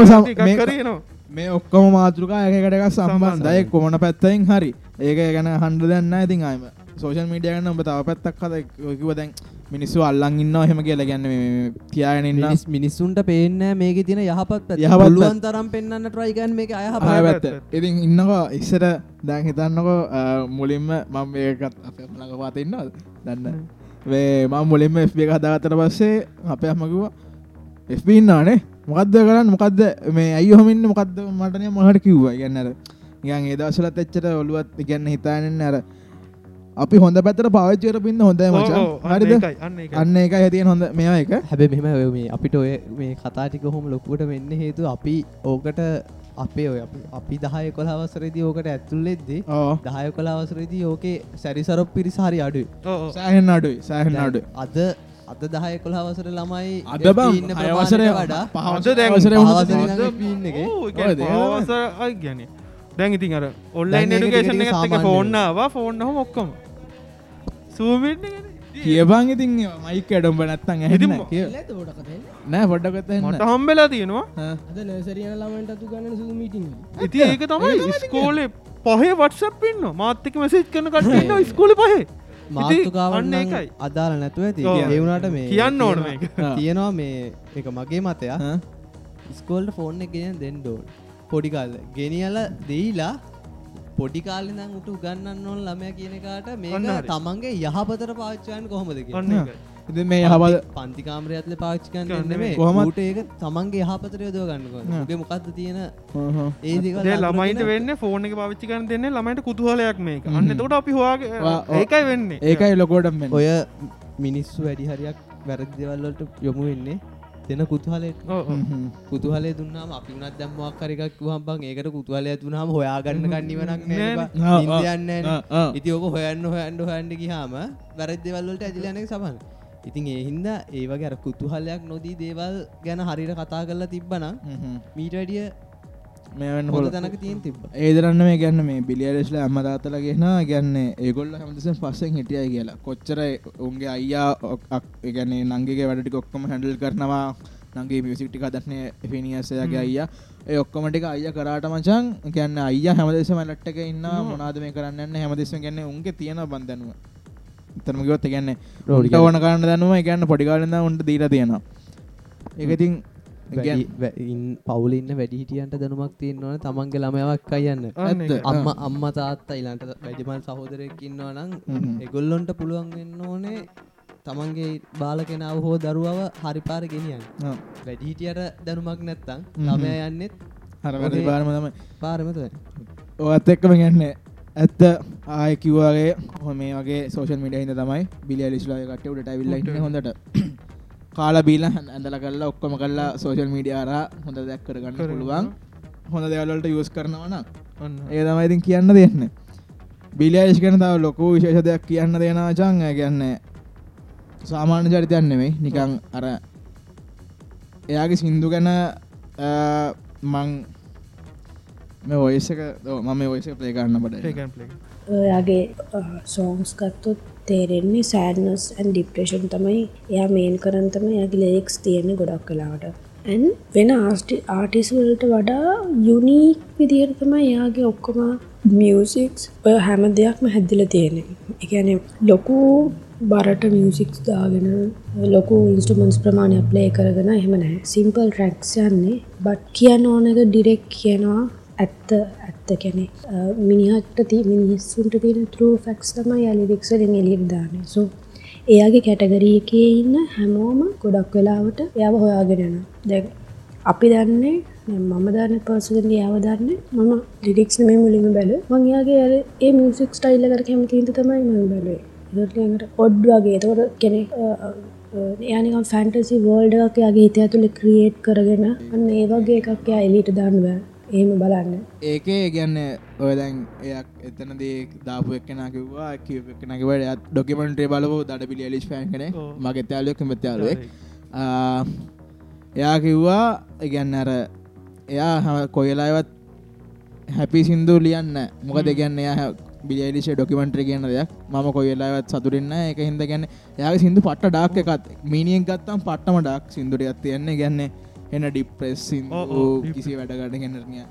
සම්- කතා කරනවා මේ ඔක්කොම මාතෘකා එකකට එකක් සම්බන්ධය. කොමන පැත්තයින් හරි. ඒක ගැන හන්ඩ දන්න ඉතින් අයම සෝෂල් මීඩියගන්න ඔබ තව පැත්තක් හද කිව දැන් මිනිස්සු අල්ලන් ඉන්න හෙම කියලා ගැන්න මිනිස් මිනිස්සුන්ට පේන්න මේක තින යහපත්. පුළුවන් තරම් පෙන්න්න ට්‍රයිගන් අයහපත් ආය පැත්ත. ඉතින් ඉන්නකෝ ඉස්සර දැන් හිතන්නකෝ මුලින්ම මම ඒකත් අප ලඟ පාත ඉන්නවද? දන්න වේ මම මුලින්ම FB එක හදාගත්තට පස්සේ අපේ අම්මකිවා FB ඉන්නානේ මොකක්ද කරන්න? මොකක්ද මේ ඇයි හොමින්න මොකක්ද මටනය මහට කිව්වා. ගැන්නර ගන් ඒදවසලත් එච්චට ඔළුවත් ඉගන්න හිතානෙන් අර අපි හොඳ පැතර පාවිච්චර පින්න හොඳ මචා. හරිද? අන්න එක හැතියෙන් හොඳ මෙයා එක. හැබැ මෙම මේ අපිට ඔය මේ කතාටික හොම ලොකුවට වෙන්න හේතු අපි ඕකට අපේ ඔය අපි- දහය කොලාවසරේදී ඕකට ඇත්තුල්ලෙද්දී ඕ දහය කොලාවසරේදී ඕකේ සැරිසරප් පිරිසාරි අඩු ඔව් ඔව්. සෑහෙන් අඩුයි සෑහෙන් අඩු අද අත දහය කොළ හවසර ළමයි අද ඉන්න හයවසර ප්‍රමාණයට වඩා. පහවස දැන් අවසර පහවසර වුණත් ඉඳන් පින් එක. ඕ, ඒ කියන්නේ. පහවස අයි ගැන දැන් ඉතින් අර දැන් ටික ටික එකත් එක සාමාන්‍ය ෆෝන්නාවා ෆෝන් හම ඔක්කොම. සූමිට් කියබං ඉතින් මයික ඩොම්බ නැත්තන් ඇහිම කිය නෑ පොඩ්ඩකත මට හම්බෙලා තියෙනවා. අද නර්සරියන ළමන්ට අතු ගන්න සූ මීටිං ඉති ඒක තමයි ස්කෝලේ පහේ වටසප් ඉන්න මාත්‍යක මෙසේජ් කරන කටන්න ස්කෝල පහේ. අන්න මාතෘකාවන්න ඒකයි. අදාල නැතුව ඇති. ඒවුණට මේ කියන්න ඕන මේක තියෙනවා මේ එක මගේ මතයා ස්කෝල්ට ෆෝන් එක ගෙන දෙන්ඩෝන් පොඩිකාල්ල ගෙනියල දෙයිලා පොඩිකාලෙදම් උට උගන්නන්න ඕන ළමය කියනකාට මේ. තමන්ගේ යහපතර පාච්චයන් කොහොමද කිය ඔන්න ඒකයි. ඉති මේ හබද පන්තිකාමරයත්ල පාච්චිකන් ගන්න නෙමේ කොහොමත්- ට ඒක තමන්ගේ යහපතර යොදව ගන්නක ගේ මොකක්ද තියෙන ඒ දේ ළමයිට වෙන්න ෆෝන එක පාවිච්චි කරන දෙන්න ළමයිට කුතුහලයක් මේක. අන්න තොට අපි හවාගේ. ඒකයි වෙන්නේ. ඒකයි ලොකෝටම් මෙ ඔය මිනිස්සු වැඩි හරියක් වැරදි දෙවල්ලට යොමු වෙන්නේ දෙන කුතුහලට. කුතුහලේ දුන්නාම අපි වුණත් දැම්මක් කරකක් වහම්බන් ඒකට කුතුහලය තුනාම හොයාගන්න කන්නවනක් නෑ. ඉන්දයන්න ඉති ඕක හොයන්න හොයන්ඩ හොයන්ඩ ගහාම වැරද්දවල්ලට ඇදිලනක සබන් ඉතින් ඒහින්ද ඒවගේ අර කුතුහලයක් නොදී දේවල් ගැන හරිට කතා කරලා තිබ්බනම් මීට වැඩිය මේවන්න හොඳ හොල තැනක තියෙන් තිබ්බ. ඒදරන්න මේ ගැන්න මේ බිලියලෙස්ල අම්මදාතල ගෙන ගැන්න ඒගොල්ල හැමතිසන් පස්සෙන් හිටියයි කියලා. කොච්චර උන්ගේ අයියා ගැන්නේ නංගේ වැඩටි ඔක්කොම හැඩල් කරනවා. නගේ මියසික්ටි දක්න පිනිියසයගේ අයියා. ඒ ඔක්කොමටික අය කරාට මචන් ගැන්න අය හැමදෙස මැලට්ටක ඉන්න මොනාද මේ කරන්න හැමදෙස ගැන්න උන්ගේ තියෙන බන්ධනුව ඉතරමගොත් ගැන්න රෝඩිට ඕන කරන්න දන්නුව ගැන්න පොඩිකාලන්න උන්ට දීර තියෙනවා. ඒකතින් පවුල ඉන්න වැඩිහිටියන්ට දැනුමක් තියෙන්නවන තමන්ගේ ළමයක් අයන්න. අම්ම අම්ම තාත්තා ඉලන්ට වැඩිමල් සහෝදරයකින්නවා නම්. එගොල්ලොන්ට පුළුවන් වෙන්න ඕනේ තමන්ගේ බාල කෙනාව හෝ දරුවව හරිපාර ගෙනියන් වැඩිහිටියට දැනුමක් නැත්තං. ළමය යන්නෙත් හර පාරම තමයි. පාරමත ඔත් එක්කම ගැන්න ඇත්ත. ආය කිව්වාගේ හො මේ වගේ සෝෂල් මිඩ හිද තමයි බිලි ලිස්ලාය කට උට ටවිල්ල හොඳට. කාල බීල ඇඳල කල්ලා ඔක්කොම කල්ලා සෝෂල් මීඩියාර හොඳ දැක් කරගන්න. පුළුවන්. හොඳ දෙවල්ලට යස් කරනවන ඔන්න. ඒ තමයි ඉතින් කියන්න දෙන්න. බිලියශ් කන තව ලොකු විශේෂ දෙයක් කියන්න දෙෙනචං ගැන්න සාමාන්‍ය චරිතයන් නෙවෙයි නිකං අර එයාගේ සින්දු ගැන මං මේ ඔයසක මම ඔයස ප්ලේ කරන්න බට. ඔයාගේ සෝන්ස් ගත්තොත් තේරෙන්නේ සෑඩනස් ඇන් ඩිප්‍රේෂන් තමයි. එයා මේන් කරන් තම යගේ ලෙක්ස් තියෙන්නේ ගොඩක් කලාට ඇන් වෙන ආස්ටි ආටිස්වලට වඩා යුනීක් විදිහයට තමයි එයාගේ ඔක්කොම මියසික්ස් ඔය හැම දෙයක්ම හැදිල තියෙන එකන ලොකු බරට මියසික්ස් දාගෙන ලොකු ඉන්ස්ටමන්ස් ප්‍රමාණය ප්ලේ කරගෙන එහෙම නෑ සිම්පල් ට්‍රැක්ස් යන්නේ. බට් කියන්න ඕනක ඩිරෙක් කියනවා ඇත්ත ඇත්ත කැනෙ මිනිහට ති මිනිස්සුන්ට තියෙන තර ෆැක්ස් තම යලිරික්සලින් එලියට දාන සෝ එයාගේ කැටගරිය එකේ ඉන්න හැමෝම ගොඩක් වෙලාවට එයාව හොයාගෙනන දැ අපි දන්නේ මම දන්න පර්සගගේ යාව දන්න මම ලිඩික්ස් මේ මුලිම බැල මංයාගේ අර ඒ මියසික් ස්ටයිල්ල කර කැමතිීන්ත තමයි මං බැලේ දට ඔඩ් වගේ. තොර කෙනෙ යනික ෆැන්ටසි වෝල්ඩ එකක් යාගේ හිත ඇතුළ ක්‍රියේට් කරගෙන අන්න ඒ වගේ එකක් යා එලිට දන්නව ඒම බලන්න. ඒකේ ගැන්න ඔය දැන් එයක් එතනදී දාපු එක්කෙන කිව්වා කිවක්නකිවට ඇත් ඩොකිමෙන්ටේ බලව දඩ පිලි ලිස් පෑන් කන ඔව්. මගේ ත්‍යාලයක් මෙත්‍යාලුවෙක් එයා කිව්වා ඉගැන්න අර එයා හ කොයලාවත් හැපි සිින්දු ලියන්න මොක දෙගන්න එයා බිලිලිෂ ඩොකිමෙන්ට්‍ර කියන්න දෙයක්. මම කොයලාවත් සතුරන්න එක හිද ගැන්න යාගේ සිින්දු පට්ට ඩාක් එකත් මීනියෙන් ගත්තම් පට්ටම ඩක් ඇත් තියන්නේ. ගැන්න එන්න ඩිප්‍රෙස් ඔව් ඔව්, කිසි වැඩකට ගෙනරනිය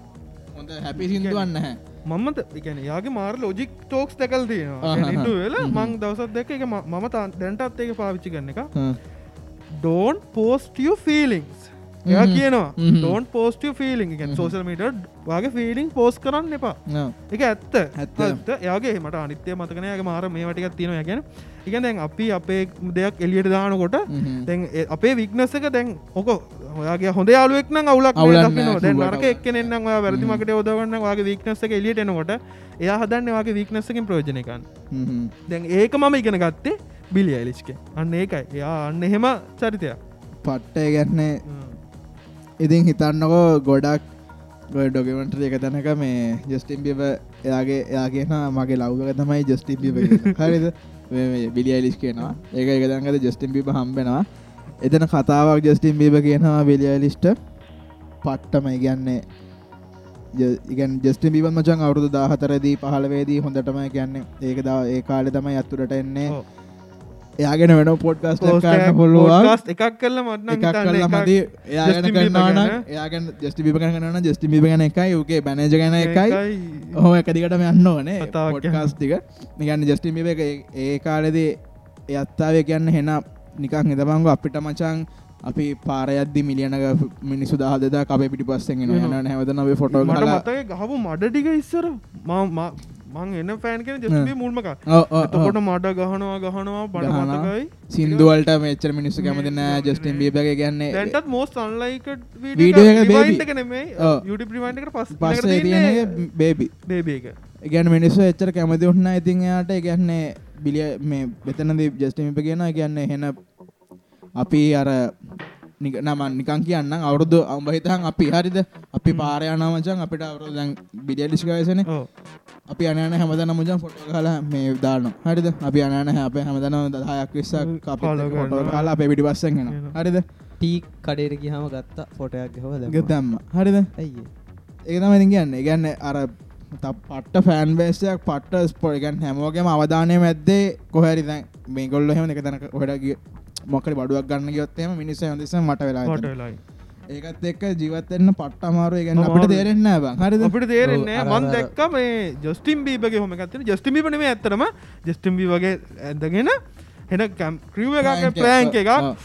හොඳ හැපි සිින්දුවන්න හැ මමද එකන යාගේ මාර ලෝජික් ටෝක්ස් දැකල් තියෙනවා. වෙලා මං දවසත් දෙක එක මම දැන්ටත් ඒක පාවිච්චි කරන එක. ඩෝන් පෝස්ටිය ෆීලිංස් එයා. කියනවා. ඩෝන් පෝස්ටිය ෆීලිං එක සෝසල් මීට වගේ ෆීලිං පෝස් කරන්න එපා. එක ඇත්ත. ඇත්ත. එයාගේ මට අනිත්‍ය මතකනයගේ මාර මේ වටිකක් තියෙනවා. ගැන එක දැන් අපි අපේ දෙයක් එලියට දානකොට දැන් අපේ වික්නස එක දැන් ඕක ඔයාගේ හොඳ යාලුවෙක් නම් අවුලක් දැන් අවුලක්. එක්කෙනෙන්නම් ඔයා වැරදිමකට යොදවන්න වගේ වික්නස එක එලියට එනකොට එයා හදන්න වගේ වික්නස්සකින් ප්‍රෝජනකන් දැන් ඒක මම ඉගෙන ගත්තේ බිලි ඇලිස්ක අන්න ඒකයි. එයා අන්න එහෙම චරිතයක්. පට්ටය ගැන්නේ ඉතින් හිතන්නකෝ ගොඩක් ඩොකමෙන්ට්‍ර එක තැනක මේ ජස්ටිම් බිබ එයාගේ එයා කියන මගේ ලව්ගක තමයි ජස්ටිම් බිබ හරිද? බිලියලිස් කියනවා. ඒක එකදඟද ජස්ටිම් බිබ හම්බෙනවා. එතන කතාවක් ජස්ටිම් බීබ කියනවා බිලියලිස්ට පට්ටම ඉගන්නේ ඉගන් ජස්ට බිබන් මචන් අවුරුදු දාහතරදී පහලවේදී හොඳටම කියන්නේ ඒක දා ඒ කාලෙ තමයි අත්තුරට එන්නේ. එයාගෙන වෙන පොඩ්කාස්ට කරන්න පොඩ්කාස්ට් එකක් කරලා මට එකක් කල්ල මති එයාගෙන කරන්නන ගැන. එයාගන් ජස්ටි බිප කරන්න ජස්ටි බිප ගැන එකයි යුකේ බැනජ ගැන එකයි. ඔහොම එකදිකටම යන්න ඕනේ පොඩ්කාස්ටික නිගන්න ජස්ටිම් බිප එක ඒ කාලෙදී එයත්තාව කියන්න හෙන නිකක් නිතබංග අපිට මචන් අපි පාරයද්දි මිලියනක මිනිසු දාහද අපේ පිටි පස්සෙන් යන හැවත නොවේ ෆොටෝ ගහපු මඩ ටික ඉස්සර මං එන්න පෑන් කෙන ජස්ේ මුල්මක තකොට මඩ ගහනවා ගහනවා බඩ ගහනවා. මතකයි. සිින්දුවලට මෙච්චර මිනිස්සු කැමති නෑ ජස්ටිම් බිපගේ කියන්නේ දැන්ටත් මෝස් අන්ලයික ප්‍රිමන්ට පස් තියෙන බේබි බේබේක ගැන මිනිස්සු එච්චර කැමති උන්න ඉතින් එයාට ගැන්නේ බිලිය මේ බෙතනද ජස්ටමිප කියන කියන්න හෙන අපි අර නික නමන් නිකන් කියන්න අවුරුදු අම්බහිතන් අපි හරිද? අපි පාරයනමචන් අපිට අවුරු දැන් බිඩියලිස්ිකවසන අපි අනන හැමදන මුජන් ෆොට කලා මේ දාන හරිද? අපි අනන අප හැමදන දහයක් විස්සක් අප follow කොට කරනවා. කාලා අපේ පිටි පස්සෙන් හරිද? ටී කඩේට ගහම ගත්ත ෆොටයක් හව ගතම්ම හරිද? ඇයි ඒතම ඉති කියන්න. ගන්න අර පට්ට ෆෑන් බේසයක් පට්ට ස්පොරිගන් හැමෝගේම අවධානය මැද්දේ කොහැරි දැන් මේ ගොල්ල හෙම එක තැනක හොඩගේ මොකට බඩුවක් ගන්න ගොත්තේම මිනිස හොදෙස මට වෙලා ඒකත් එක්ක ජීවත්වෙන්න පට්ට අමාරු ගැන්න අපට. තේරෙන්න බ. හරිද? අපිට තේරෙන්නේ මන් දැක්ක මේ ජස්ටිම් බීබගේ හොම ඇත්තන ජස්ටිම් බිපන මේ ඇත්තරම ජස්ටිම් බී වගේ ඇදගෙන හෙන කැම් ක්‍රියව එකක් Prank එක. ප්‍රෑන්ක එකක්. ඔව්.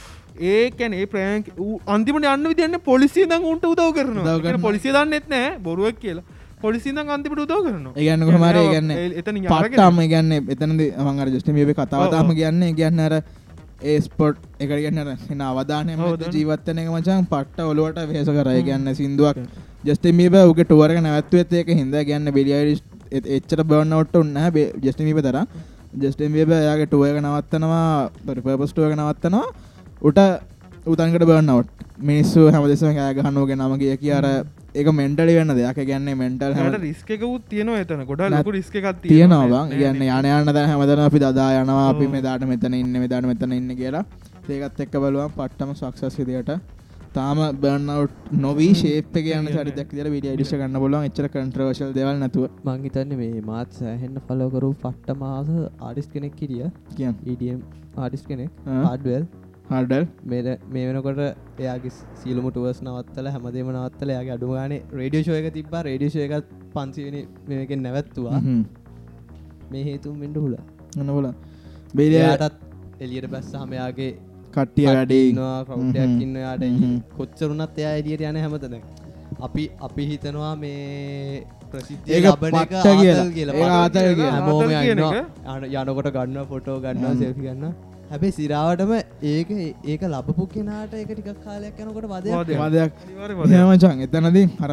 ඒකැන ඒ ප්‍රෑන්ක් අන්තිමට අන්න විදින්න පොලිසිය දං උන්ට උදව කරනවා. පොලිසිය දන්නෙත් නෑ බොරුවක් කියලා. පොලිසිදං අන්තිමට උදව කරනවා. ඒගන්න කොහමර ගන්න එතන පට්ටාම ගන්න එතනද මංගර ජස්ටම කතාවතාම කියන්න කියන්න අර ඒ ස්පොට් එක ගන්න එන අවධානය. ජීවත්තන එක මචන් පට්ට ඔලුවට වේස කර ගන්න සිින්දුවක්. ජස්ටමීබ උගේ ටුවරක නැවත්ව ඒක හිද ගන්න බිලියරිස් එච්චර බවන්නවට උන්න ජස්ටමීප තර ජස්ටම්බියබ යාගේ ටුවක නවත්තනවා. පරිපපස්ටුවක නවත්තනවා. උට උතන්කට බවන්නවට මිනිස්සු හැමදෙසම ගහනුවග නම කිය කිය අර ඒක මෙන්ටලි වෙන්න දෙයක්. ගැන්නේ මෙන්ටල් හට රිස්කකුත් තියෙනවා එතන. ගොඩ ලොකු රිස්ක එකක් තියෙනවා. ගන්න යන යන්න දැ හැමදන අපි දදා යනවා. අපි මේ දාට මෙතන ඉන්න මෙදාට මෙතන ඉන්න කියලා. ඒකත් එක්ක බලුවන් පට්ටම සක්සස් විදියට. තාම බර්නවට් නොවී ශේප කියන සරි දක් දිර විඩිය ඩිෂ ගන්න බොලන් එච්චර කන්ට්‍රවශල් දෙවල් නැතුව. මංහිතන්න මේ මාත් සෑහෙන්න ෆලෝකරු පට්ට මාස ආඩිස් කෙනෙක් කිරිය කියන් ඉඩම් ආඩිස් කෙනෙක්. ආඩ්වල් හඩල්? මෙ මේ වෙනකොට එයාගේ සියලුම ටුවස් නවත්තල හැමදේම නවත්තල යාගේ අඩුවානේ රේඩියෝෂය එක තිබා රේඩියෝෂය එකත් පන්සිවනි මේකෙන් නැවැත්තුවා. මේ හේතුම් මෙන්ඩ හුල. ගන්න බොල බේරයාටත් එලියට බැස්ස හමයාගේ කට්ටිය වැඩේ. නවා කවුඩයක් හ්ම්. ඉන්න යාට. කොච්චරුනත් එයා එලියට යන හැමතන අපි අපි හිතනවා මේ ප්‍රසිද්ධිය ඒක ලබන කියලා. යන- යනකොට ගන්න ෆොටෝ ගන්නවා. සෙල්ෆි ගන්න හැබැයි සිරාවටම ඒක ඒක ලබපු කෙනාට ඒක ටිකක් කාලයක් යනකොට වදයක් වදයක්. වදයක් අනිවාර්යෙන්ම හමචන් එතනදී හර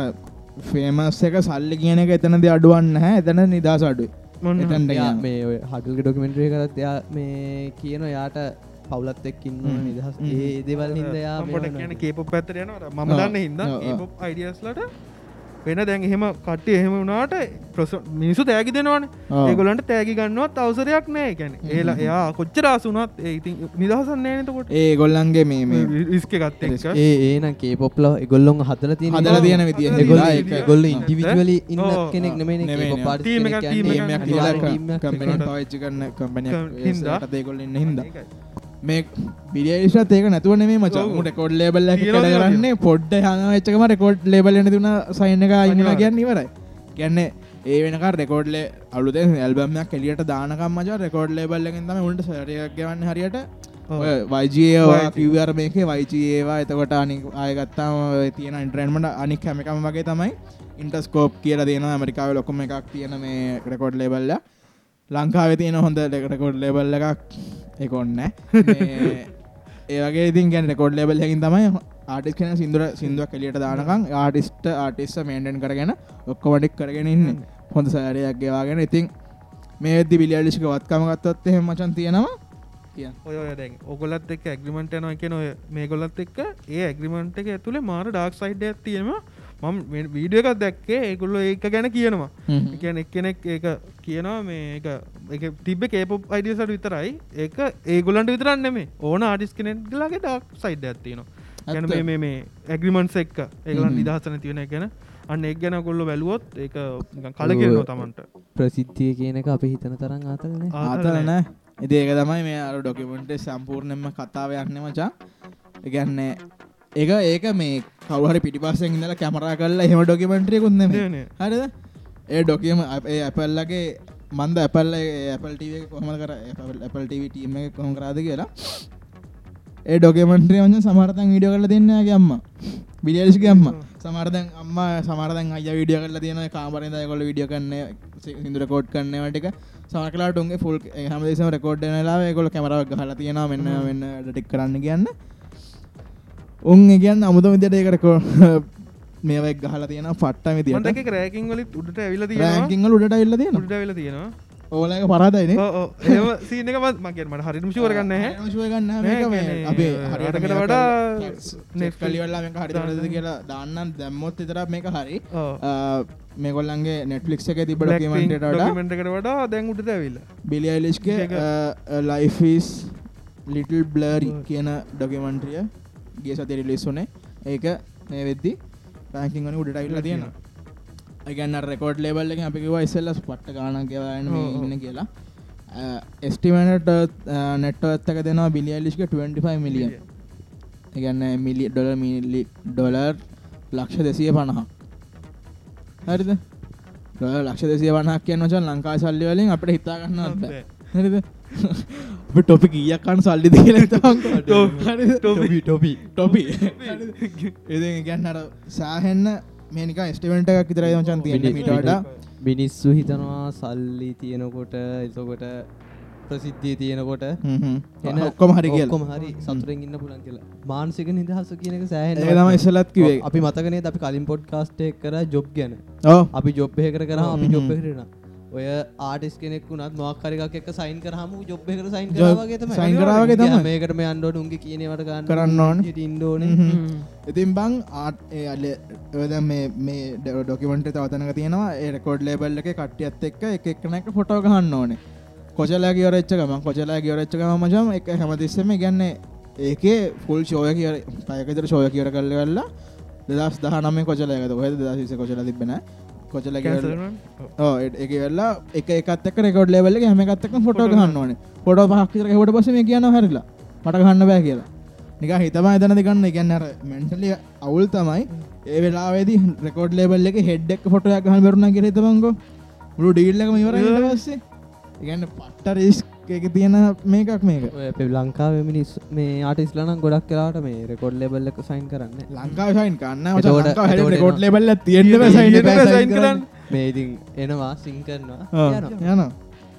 ෆේමස් එක සල්ලි කියන එක එතනද අඩුවන්න හැ එතන නිදහස අඩුයි යන්න. මේ ඔය හටල්ග ඩොකමෙන්ට්‍රේ කරත් එයා මේ කියන යාට පවුලත් එක්කින්න. නිදහස්. ඒ දේවල් හිද යා පොට කියන කේප පැත්තර යන මම. දන්න හිද අයිඩියස්ලට වෙන දැන් එහෙම කට්ටි එහෙම වුණට ප්‍රස මිනිසු තෑගි දෙනවන. ඒගොලන්ට තෑගි ගන්නවත් අවසරයක් නෑ ගැන ඒලා එයා කොච්චර අසුනත් ඒ ඉතින් නිදහසන්න නතකොට ඒ ගොල්ලන්ගේ මේ මේ ඉස්ක ගත්ත එක්ක. ඒ ඒන කේපොප්ල එගොල්ලොන් හදල තියෙන හදලා තියෙන විදිය එගොල්ලෝ හින්දා ඒක- ඒක ගොල්ල ඉන්ටිවිජුවලි ඉන්න. කෙනෙක් නෙමෙයි නෙමෙයි නේ. Team එකක්- team එකක් ටීමයක් අනිවාර්ය කියලා කම්පැනි team පාවිච්චි කරන හින්දා. කම්පැනියක් ඒගොල්ලෝ ඉන්න හින්දා ඒකයි. මේ බිලියලිෂත් ඒක නැතුව නෙමේ මචං. රෙකෝඩ් ලේබල් එක තියෙනවා, කඩ කරන්නේ පොඩ්ඩ හම වෙච්චකම රෙකෝඩ් ලේබල් එන තුන සයින් එක ඉන්නවා. කියන්නේ ඉවරයි. කියන්නේ ඒ වෙනක රෙකෝඩ්ල අලුතෙන් ඇල්බම්යක් එලියට දානකම් මච රෙකෝඩ් ලේබල් එකෙන් තම උන්ට සරයක් ගවන්න හරියට. ඔව්. වයිජඒවා YG. කිවර් මේක වයිචඒවා එතකොට අනි ආයගත්තාම තියෙන ඉන්ට්‍රන්මට අනික් හැමිකම වගේ තමයි ඉන්ටස්කෝප් කියල තියෙන ඇමරිකාව ලොකොම එකක් තියෙන මේ රෙකෝඩ් ලේබල්ල ලංකාව තියෙන හොඳ රෙකෝඩ් ලේබල්ල එකක් එකොන්න ඒවගේ ඉතින් ගැන රෙකෝඩ් ලේබල් හැකින් තමයි ආටිස් කෙන සිදුර සිින්දුවක් කලියට දානකම් ආටිස්ට ආටිස්ස මේන්ඩන් කරගෙන ඔක්කොමටික් කරගෙන ඉන්න. හොඳ සෑරයක් ගෙවාගෙන. ඉතින් මේ ඇදදි බිලියලිෂික වත්කමගත්තොත් එහෙම මචන් තියෙනවා? ඔය ඔය දැන් ඔගොලත් එක් ඇග්‍රිමට යන එක ඔය මේ ගොලත් එක්ක ඒ ඇග්‍රිමන්ට් එක ඇතුළේ මාර ඩක් සයිඩ් ඇතියම මම වීඩිය එකක් දැක්කේ ඒකුල්ල ඒක ගැන කියනවා. කියන එක්කෙනෙක් ඒක කියනවා මේක එක තිබ කේප අයිඩියසට විතරයි. ඒක ඒගොලන්ට විතරන්න මේ ඕන ආටිස් කෙනෙක් ගලාගේ ඩක් සයිඩ් ඇත්තිනවා ගැන මේ මේ ඇග්‍රිමන්ස් එක්ක. ඒගලන්. නිදහසන තියෙන ගැන. අන්න එක් ගැන කොල්ල වැලුවොත් ඒක කල කියනවා තමන්ට ප්‍රසිද්ධිය කියන එක අපි හිතන තරම් ආතල්න ආතල නෑ. ඉති ඒක තමයි මේ අර ඩොකිමෙන්ටේ සම්පූර්ණයම කතාව යන්න මචා. එකන්නේ ඒක ඒක මේ කවහරි පිටිපස්සෙන් ඉඳලා කැමරා කරලා එහෙම ඩොකිමෙන්ට්‍රිය කුන්න නෑ, නෑ. හරිද? ඒ ඩොකියම ඒ ඇපල්ලගේ මන්ද ඇපල්ල ඇපල් ටව කොහම කර ඇපල් ටව ටීම එක කොහොම කරාද කියලා. ඒ ඩොකමෙන්ට්‍රිය වන්න සමර්තන් විඩියෝ කල දෙන්නගේ අම්ම. බිලියලිෂි අම්ම. සමර්දන් අම්ම සමරදන් අය විඩිය කල තියෙන කාමරද කොල විඩිය කන්න සිදුර කෝඩ් කන්නවට සමකලාට උන්ගේ ෆුල් හමදේසම රකෝඩ් ලා කොල කැමරක් හල තියෙන මෙන්න වෙන්න ටික් කරන්න කියන්න උන් කියන්න අමුද විදිට ඒකරකෝ මේවක් ගහල තියෙන පට්ටම තියට මටක රෑකින් වලිත් උඩට ඇවිල තියෙන රෑකිංගල උඩට ඉල්ල තියෙන උඩට ඇවිල තියෙනවා. ඕලක පරාදයින. ඒම සීනක මගේ මට හරිම ශවරගන්න හැ ගන්න නෑ, කියන්නේ, අපේ අරකට හරිට වඩා නෙක් කලිවල්ලා මේක හරිද කියලා දාන්නන් දැම්මොත් විතර මේක හරි. ඔව්. මේගොල්ලන්ගේ නෙට්ලික්ෂ එක තිබ ඩොකමෙන්ටට ඩොකමෙන්ටකට වඩා දැන් උට ඇවිල්ල. බිලියලිස්ගේ ඒක. ලයිෆස් ලිටල් බ්ලරි කියන ඩොකමන්ට්‍රිය ගේ සති රිලිස් වනේ ඒක මේ වෙද්දි පැකින් වන උඩට ඉල්ල තියෙන ඒගන්න රෙකෝඩ් ලේබල් එක අපිකිව ඉස්සල්ලස් පට්ට ගාන කියවන්න ඔව්, ඔව්. ඉන්න කියලා. එස්ටිමනට නෙට්ට ඇත්තක දෙනවා බිලියලිස්ක 25 මිලියන් එකන්න මිලි ඩොල මිලි ඩොලර් ලක්ෂ දෙසිය පණහා හරිද? ලක්ෂ දෙසිය වනක් කියන්න චන් ලංකා සල්ලි වලින් අපට හිතාගන්න. හරිද ටොපි කියක්කන්න සල්ලි දිල ටොපි ටොපි ටොපි එ ගැන්නට සෑහෙන්න මේනික ස්ටිවන්ට එකක් විතරයි මචන් තියෙන මිට වඩා. මිනිස්සු හිතනවා සල්ලි තියෙනකොට එතකොට ප්‍රසිද්ධිය තියෙනකොට එන ඔක්කොම හරි ඔක්කොම හරි සතුරෙන් ඉන්න පුලන් කියලා. මානසික නිදහස කියනක සෑහෙන ඒ තම ඉස්සලත් කිවේ අපි මතකනේ අපි කලින් පොඩ් කාස්ටේ කර ජොබ් ගැන. අපි ජොබ්ය කර කර අපි. ජොබ් කරන ඔය ආටිස් කෙනෙක් වුණත් මොක්කරිකක් එක සයින් කරහම ජොබ් එකට සයින් කරවාගේ තමයි. sign කරාවගේ තමයි. මේකට මේ අන්ඩෝන උන්ගේ කියනවට ගන්න කරන්න ඕන. ඉන්ඩෝන ඉතින් බං ආට් ඒ අල්ල ඔද මේ මේ ඩොකිමට තවතනක තියෙනවා. ඒ රෙකෝඩ් ලේබල් එක කට්ටියත් එක්ක එක එක්නක ෆොටෝ ගහන්න ඕනේ. කොචලා කියවරච්චකම කොචලා කියවරච්චකම මචම එක හැමතිස්සම ගන්න ඒකේ ෆුල් ෂෝය කිය පයකතර ෂෝය කියර කල්ල වෙල්ලා දෙදස් දහනම කොචලයකත හොද දසිස කොචල තිබෙන කොචල ඒක වෙල්ලා එක එකත් රෙකෝඩ් ලෙවල්ල හැම එකත්තක ෆොටෝ ගන්න ඕනේ. පොට පහක්තර හොට පස මේ කියන හරිලා මට ගන්න බෑ කියලා. නික හිතම එතන දිගන්න එකන්න අර මෙන්ටලිය අවුල් තමයි. ඒ වෙලාවේදී රෙකෝඩ් ලේබල් එක හෙඩ්ඩක් ෆොටයක් හන් බරුණ කිය මුළු ඩීල්ලක ඉවර පස්සේ. ඉගන්න පට්ට රිස් එක තියෙන මේකක් මේක. ලංකාව මිනිස් මේ ආටිස්ලනම් ගොඩක් කලාට මේ රෙකොඩ් ලෙබල් එක සයින් කරන්න. ලංකා සයින් කන්න රෙකෝඩ් ලෙබල්ල තියෙන. මේ ඉතින් එනවා සිං කරනවා. යනවා. යන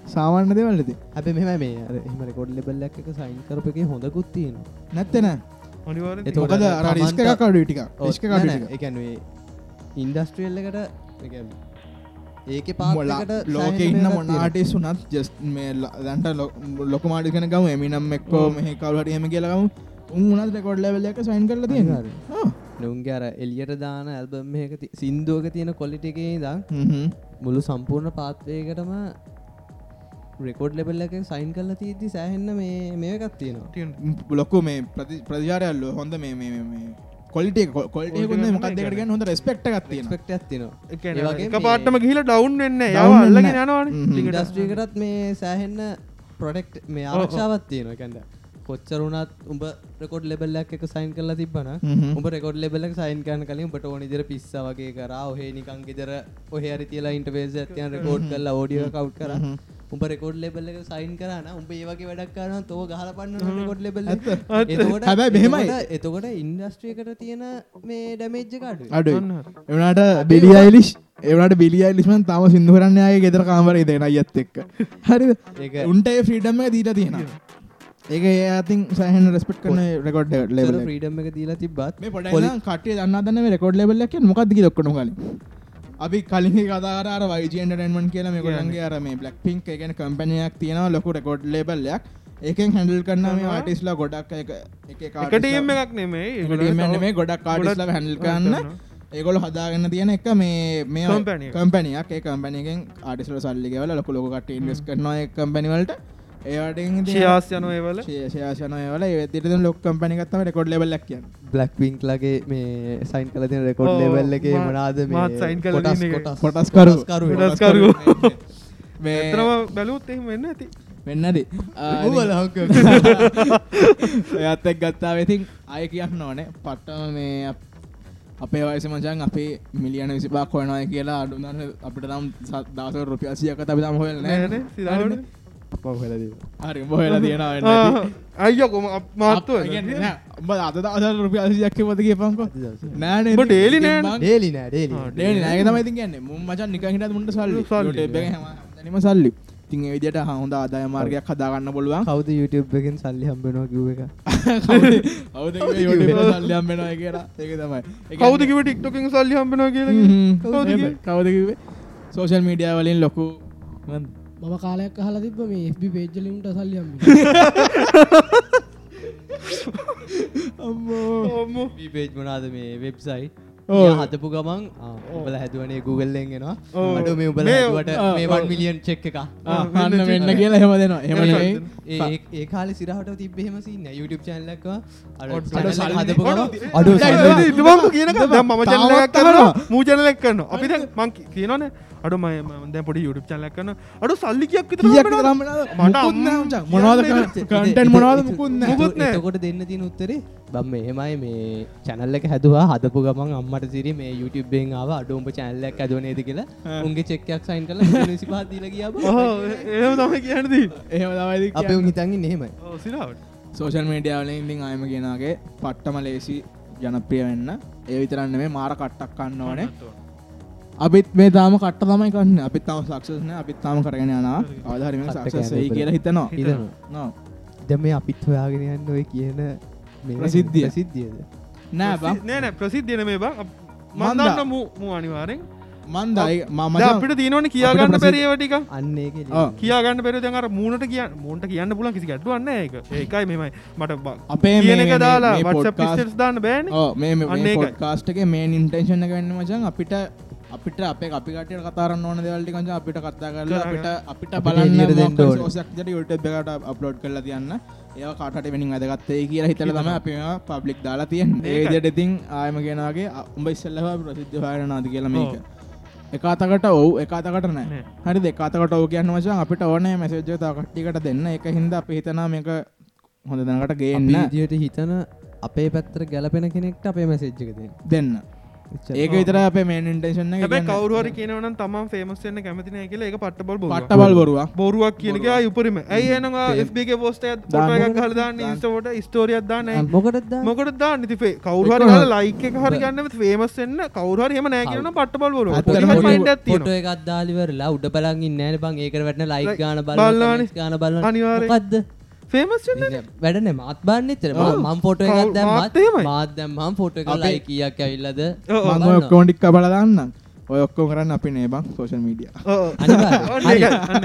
සාමාන්‍ය දෙවල්ලති හැබ මෙම මේ අර එහම රෙකොඩ් ලෙබල් එක සයින් කරප එක හොඳකුත් තියෙන නැත්තන අනිවාර එතකොට මොකද අර රිස්ක තමන්ට- කඩු ටික රිස්ක කඩු එකැනේ ඉන්ඩස්ට්‍රියල් එකට ඒක මොලා පාට ලෝක ඉන්න මොනාටේ සුනත් ජස් මේ දැන්ට ලොක මාටිකන ගම එමිනම් එක්කෝ මෙහ කවලට එම කියලගම උන්ත් රෙකොඩ් ලැවල එක සයින් කරල තියෙන නුන්ගේ අර එලියට දාන ඇල්බම් එක සින්දුවක තියෙන කොලිට එකේ දම් මුළු සම්පූර්ණ පාත්වයකටම රෙකෝඩ් ලෙබල් එක සයින් කරලා තිීති සෑහෙන්න මේ මේකත් තියෙනවා. ලොක්කු මේ ප්‍රතිචාරයල්ල හොඳ මේ මේ කොලිට කොල්ට මොකක් දෙකට හොඳ රෙස්පෙක්ට ගත්තියෙන ස්පෙක්ට ඇත්තිනවා එක පාටම ගිහිල ඩවන්් වෙන්න යව අල්ලගෙන යනවාන. ඉන්ඩස්ට්‍රීකටත් මේ සෑහෙන්න ප්‍රොඩෙක්් මේ ආරක්ෂාවත් තියෙනවා. කැඩ කොච්චරුණත් උඹ රෙකොඩ් ලෙබල්ලක් එක සයින් කරලා තිබන. උඹ රෙකොඩ් ලෙබල්ලක් සයින් කරන කලින් උඹට ඕනි දර පිස්ස වගේ කරා ඔහේ නිකන් ගෙදර ඔහ හරි තියලා ඉන්ටවේස් ඇතියන් රෙකෝඩ් කරලා ෝඩියෝ කව් කර උඹ රෙකොඩ් ලෙබල් එක සයින් කරන උඹ ඒ වගේ වැඩක් කරන තෝ ගහල පන්න රෙකොඩ් ලෙබල් එතකොට හැබැයි මෙහෙමයි. එතකොට- එතකොට ඉන්ඩස්ට්‍රියකට තියෙන මේ ඩැමේජ්ජ කාඩු අඩු එවනට බිලියයිලිෂ් එවනට බිලියයිලිස්මන් තම සිින්දු කරන්නයාගේ ගෙදර කාමරේ දෙන අයත් එක්ක. හරි ඒක උන්ට ෆ්‍රීඩම්ම දීට තියෙන ඒක ඒ අතින් සහන රෙස්පෙක්් කරන රෙකොඩ් ලෙබල ්‍රීඩම් එක. දීලා තිබ්බත් මේ පොඩ කටේ දන්න රෙකොඩ් ලෙබල්ලක් මොකක්ද ලොක්කන කලින් අපි කලින් කදාර වයිජන්ටමන් කියල මේ ගොඩන්ගේ අර මේ බ්ලක් පින්ක් එකන කම්පනයක් තියෙනවා ලොකු රෙකොඩ් ලෙබල්ලයක් ඒකෙන් හැඩල් කරන්න මේ ආටිස්ලා ගොඩක් එක එක එකටම් එකක් නෙමේ මේ ගොඩක් කාටිස්ලා හැඩල් කරන්න. ඒගොල හදාගන්න තියෙන එක මේ මේ. කම්පැනියක් ඒ කම්පැනිගෙන් ආටිසල සල්ලිගවල ලොක ලොකට ඉන්වස් කරනවා කම්පැනිවලට ඒවට ශයාස් යන ඒවල? ශේෂයනවල ඒතිර ලොක් කම්පනිකත්තම රෙකොඩ් ලෙබල්ලක් කියන්න. බ්ලක් පිංක් ලගේ මේ සයින් කල තින රෙකොඩ් ඔව්, ලෙවල් එක මා- මනාද මාත් sign කරලා කොටස් තියෙන එක. කොටස්? කොටස් කරු කරු කොටස් කරු. මේ එතරම බැලුත් එහෙම වෙන්න ඇති. වෙන්නද ඌවල හංක. එයත් එක් ගත්තා වෙතින් අය කියන්න ඕනේ. පට්ටම මේ අප- වයස මචන් අපේ මිලියන විසිපා කොයනය කියලා අඩුන්න අපිට නම් දස රුපියසියක අපි තම හොල් නෑනේ සිරාවට හරි බොහලා තියෙන අයිය කොම මාත්තුව උඹ අද දසර රුපියසියක් පදගේ පංකො නෑන daily නෑනේ. ඩේලි නෑ ඩේලි ඩේ නෑක තමයි තිගන්න මුම් මචන් නික හිට මුට සල්ලි. සල්ලි. ම සල්ලි. තින් විදිට හොඳ ආදාය මාර්ගයක් හදාගන්න පුළුවන්. කවද YouTube එකෙන් සල්ලි හම්බෙනවා කිව්ව එක? කවද? සල්ලියම් වෙනවා කියලා? ඒක තමයි. කවද කියන්නේ- කිව ටික්ටොකින් සල්ලි හම්බෙනවා කියලා. කවුද කිව්වේ? කවුද කිවේ සෝෂල් මීඩිය වලින් ලොකු මම කාලයක් අහලා තිබ මේ FB පේජ්ජලින්ට සල්ලියම් ඔම්මෝ පේජ් මනාද මේ වෙබ්සයි් ඔව්. හතපු ගමන් උබල හැදුවනේ Googleෙන්ගෙනවා ඔව්. අඩු මේ උබල මේ- මේ ඔව්. 1 මිලියන් චෙක් එක අන්න වෙන්න කියලා හෙම දෙනවා. එම ඒ ඒ කාල සිරහට තිබෙහෙම සින්න YouTube චැනලක් අඩු සල්ලි- සල්ලි- කියන තාමත් චල්ලක් කරන අහනවා. මූජනලෙක් කරන්න අපි දැන් මං කියනන අඩු මය දැ පොඩි YouTube චල්ලක් කරන අඩු සල්ලි කියක් විතර? මට මට මොනවද අම්- මොනවද කියන්නේ කන්ටෙන්ට් මොනවද මුකුත් නෑ මුකුත් නෑ. එතකොට දෙන්න තින උත්තරේ බම් එහෙමයි මේ චැනල්ල එක හැදවා හදපු ගමන් අම්මට සිරි මේ YouTubeෙන් ආව අඩුම්ඹ චැනල්ලක් ඇදවනේද කියලා. උන්ගේ චෙක්කයක් සයින් කල නිසිපා දීල කියාව ඔහෝ එහෙම තමයි කියනදී එහෙම තමයි අප හිතන්ගින් එහෙමයි. සිරාවට. සෝෂල් මීඩිය වලින් ඉතින් ආයම කියනගේ පට්ටම ලේසි ජනප්‍රිය වෙන්න. ඒ විතරන්න මේ මාර කට්ටක් කන්න ඕනේ අපිත් මේ තාම කට තමයි කන්න. අපිත් තම සක්ෂන අපිත් තාම කරගෙන යනා අවධහරම කට්ට සක්සයි කියලා හිතනවා. හිතනවා. නෝ. ද මේ අපිත් හොයාගෙන යන්න ඔය කියන මේ ප්‍රසිද්ධිය. ප්‍රසිද්ධියද? නෑ බං. නෑන ප්‍රසිද්ධියන මේ බං. මන්දා. මන්දන්න මූ අනිවාරෙන් මන්දයි මම අපිට තියනවන කියාගන්න පැරේවටික අන්න. කියාගන්න පෙර අර මූනට කිය මූන්ට කියන්න පුලන් කිසි ගැටුවන්න එක ඒකයි මෙමයි මට අපේ කියන මේ- එක දාලා දාන්න බෑන. මේ එක මේ ඉන්ටේෂන් එක වෙන්න මචන් අපිට අපිට අපේ අපි කටට කතාරන්න ඕන දෙවල්ටි කංච අපිට කතා කරලා අපිට අපිට බලන්න ඕනේ. සෝසක්ට යුටබ් එකට අප්ලෝඩ් කරලා තියන්න. ඒ කාට වෙනින් වැදගත්තේ කියලා හිතල තම අපි පබ්ලික් දාලා තියෙන්. ඒදට ඉතින් ආයම ගෙනගේ උඹ ඉස්සල්ලහ ප්‍රසිද්ධ හයන නාද කියලා මේක. එකතකට ඔවු එකතකට නෑ. හරි දෙකාතකට ඕ කියන්න වචන් අපිට ඕනෑ මැසේජ්ජතා කට්ටිකට දෙන්න. එක හින්ද අප හිතනා මේක හොඳ දනකට ගේන්න. විදියට හිතන අපේ පැත්තර ගැලපෙන කෙනෙක්ට අපේ මැසෙජ්ජක දෙන්න. දෙන්න ඒක විතර අප මේ ඉන්ටේෂන් හැබයි කවරුවර කියනවන තම ෆේමස්න්න කැමතින කියලා එක පට්ටබල් බො පට්ටබල් බොරුවා බොරුවක් කියනක උපරම. ඇයි එනවා FBක පෝස්ට පොට හලදාන්න ඉස්ටෝට ස්ටෝරියක් දාන්න මොකටද මොකට දා නිතිේ කවරුහර ලයික හරි ගන්න ෆේමස්න්න කවරුහර හෙම නෑ කියන බොරු පොට එකත් දාලිවරලා උඩ බලගින් නෑන. බං ඒකට වැටන ලයි ගාන. බල ගාන බල අනිවාර්යෙන්. ද ෆේමස් වැඩන මත් බන්න තර මම් ෆොට එකක් කවු- දැම් මාත් එහෙමයි. මාත්දැම් මම් ෆොට එක අපේ- ලයි කියක් ඇවිල්ලද? ඔක්කෝටික් බලදන්න ඔය ඔක්කෝ කරන්න අපි නේබං සෝෂල් මීඩිය.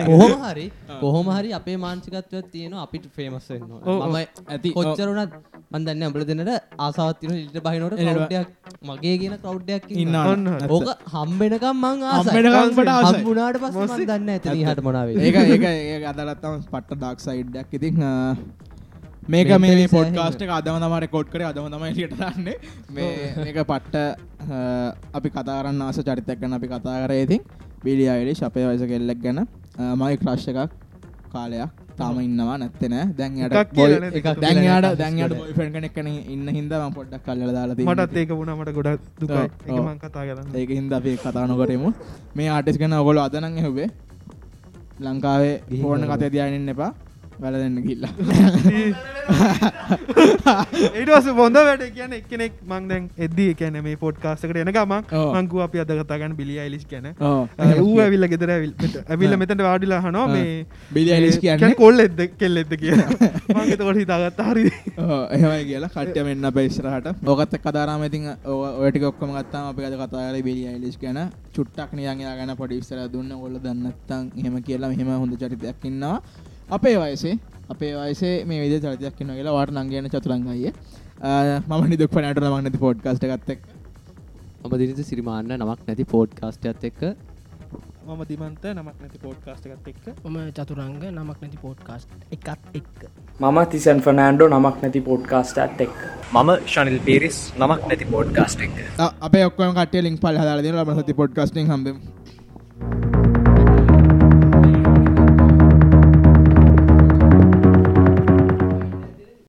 කොහොම හරි කොහොම හරි අපේ මාංචිකත්වයක් තියෙන අපිට ෆේමස් වෙන්න ඔව්. මම ඇති, කොච්චරුණත් මන්දන්න අඹල දෙන්නට ආසාවත්තින ඉට බහිනොට කවුඩයක් මගේ කියන කවුඩ්ඩයක් ඉන්න ඔන්න හරි. ඕක හම්බෙනකම් මං ආසයි. හම්බුනාට පස් දන්න ඇත හට මොනාවේ ඒක ඒක ඒ අදලත්තම පට්ට ඩක් සයිඩ්ඩක් ඉතින් ආ, මේක මේ පොඩ්කාස්ට එක. අදම තම රෙකෝඩ් කර අදම තමයි ලියටරන්නේ මේ මේක පට්ට අපි කතාරන්න ආස චරිතයක් ගැන අපි කතා කර. ඉතින් බිලි අයිඩි ශපය වයස කෙල්ලක් ගැන මයි ක්‍රශ්ක කාලයක්. තාම ඉන්නවා නැත්තෙන එකක්? එකක් දැන්යාට නේද? දැන්යට බොයිෆන් කෙනෙක් කන ඉන්න හින්දම පොඩ්ඩක් කල්ල දාලා මටත් ඒක වුණ මට ගොඩක් දුකයි කතා කරන්න. ඒක හින්ද අපි කතා නොකරමු මේ ආටිස් ගැන ඔගොල අදනං හැවේ ලංකාවේ පෝර්ණ බලමු. කතය දයනෙන්න එපා වැල දෙන්න කිල්ලා ඒටස බොඳ වැඩ කියන එක්කෙනෙක් මං දැන් එද්දී කියන මේ පොඩ්කාස්කට එන ගම ඔව්. මංකු අපි අද කතාගන්න බිලි අයිලිස් ඕ ඌ ඇවිල්ල ගෙදර ඇවිල් ඇවිල්ල මෙතට වාඩිලා හනවා ආ. මේ Billie Eilish කියන්නේ? කොල් එද කෙල් එද කිය මංගතකොට හිතාගත්ත හරි එහෙමයි කියලා කට්ට මෙන්න බයිස්රහට ඕකත් කදාරාම ඉතින් ඔයටි ඔක්කොම ගත්තාම අපි අද කතාර බිලි අයිලිස් ගැන චුට්ටක් නියන්යා ගැන පොඩි ඉස්සර දුන්න. ගොල්ල දන්නත්තං එහෙම කියලා මෙහෙම හොඳ චරිතයක් ඉන්නවා අපේ වයසේ අපේ වයසේ මේ විද චරිතයක් ඉන්න කියලා වාට නංගන චතුරංගය. මම නිදුක් පනට මන්නති පොඩ්කාස්ට ගත්තක් මම දිනිත සිරිමාන්න නමක් නැති පෝඩ්කාස්ටත් එක්ක. මම දිමන්ත නමක් නැති පෝඩ්කාස්ට එකත් එක්ක. මම චතුරංග නමක් නැති පෝඩ්කාස්ට් එකත් එක්ක. මම තිසන් ෆනෑන්ඩෝ නමක් නැති පොඩ්කාස්ට ඇත් එක් මම ශනිල් පිරිස් නමක් නැති පෝඩ්කාස්ට් එක අප ඔක්කම කට ලික් පල් හදාල ම සති පොඩ්කස්ටිං හම්බම්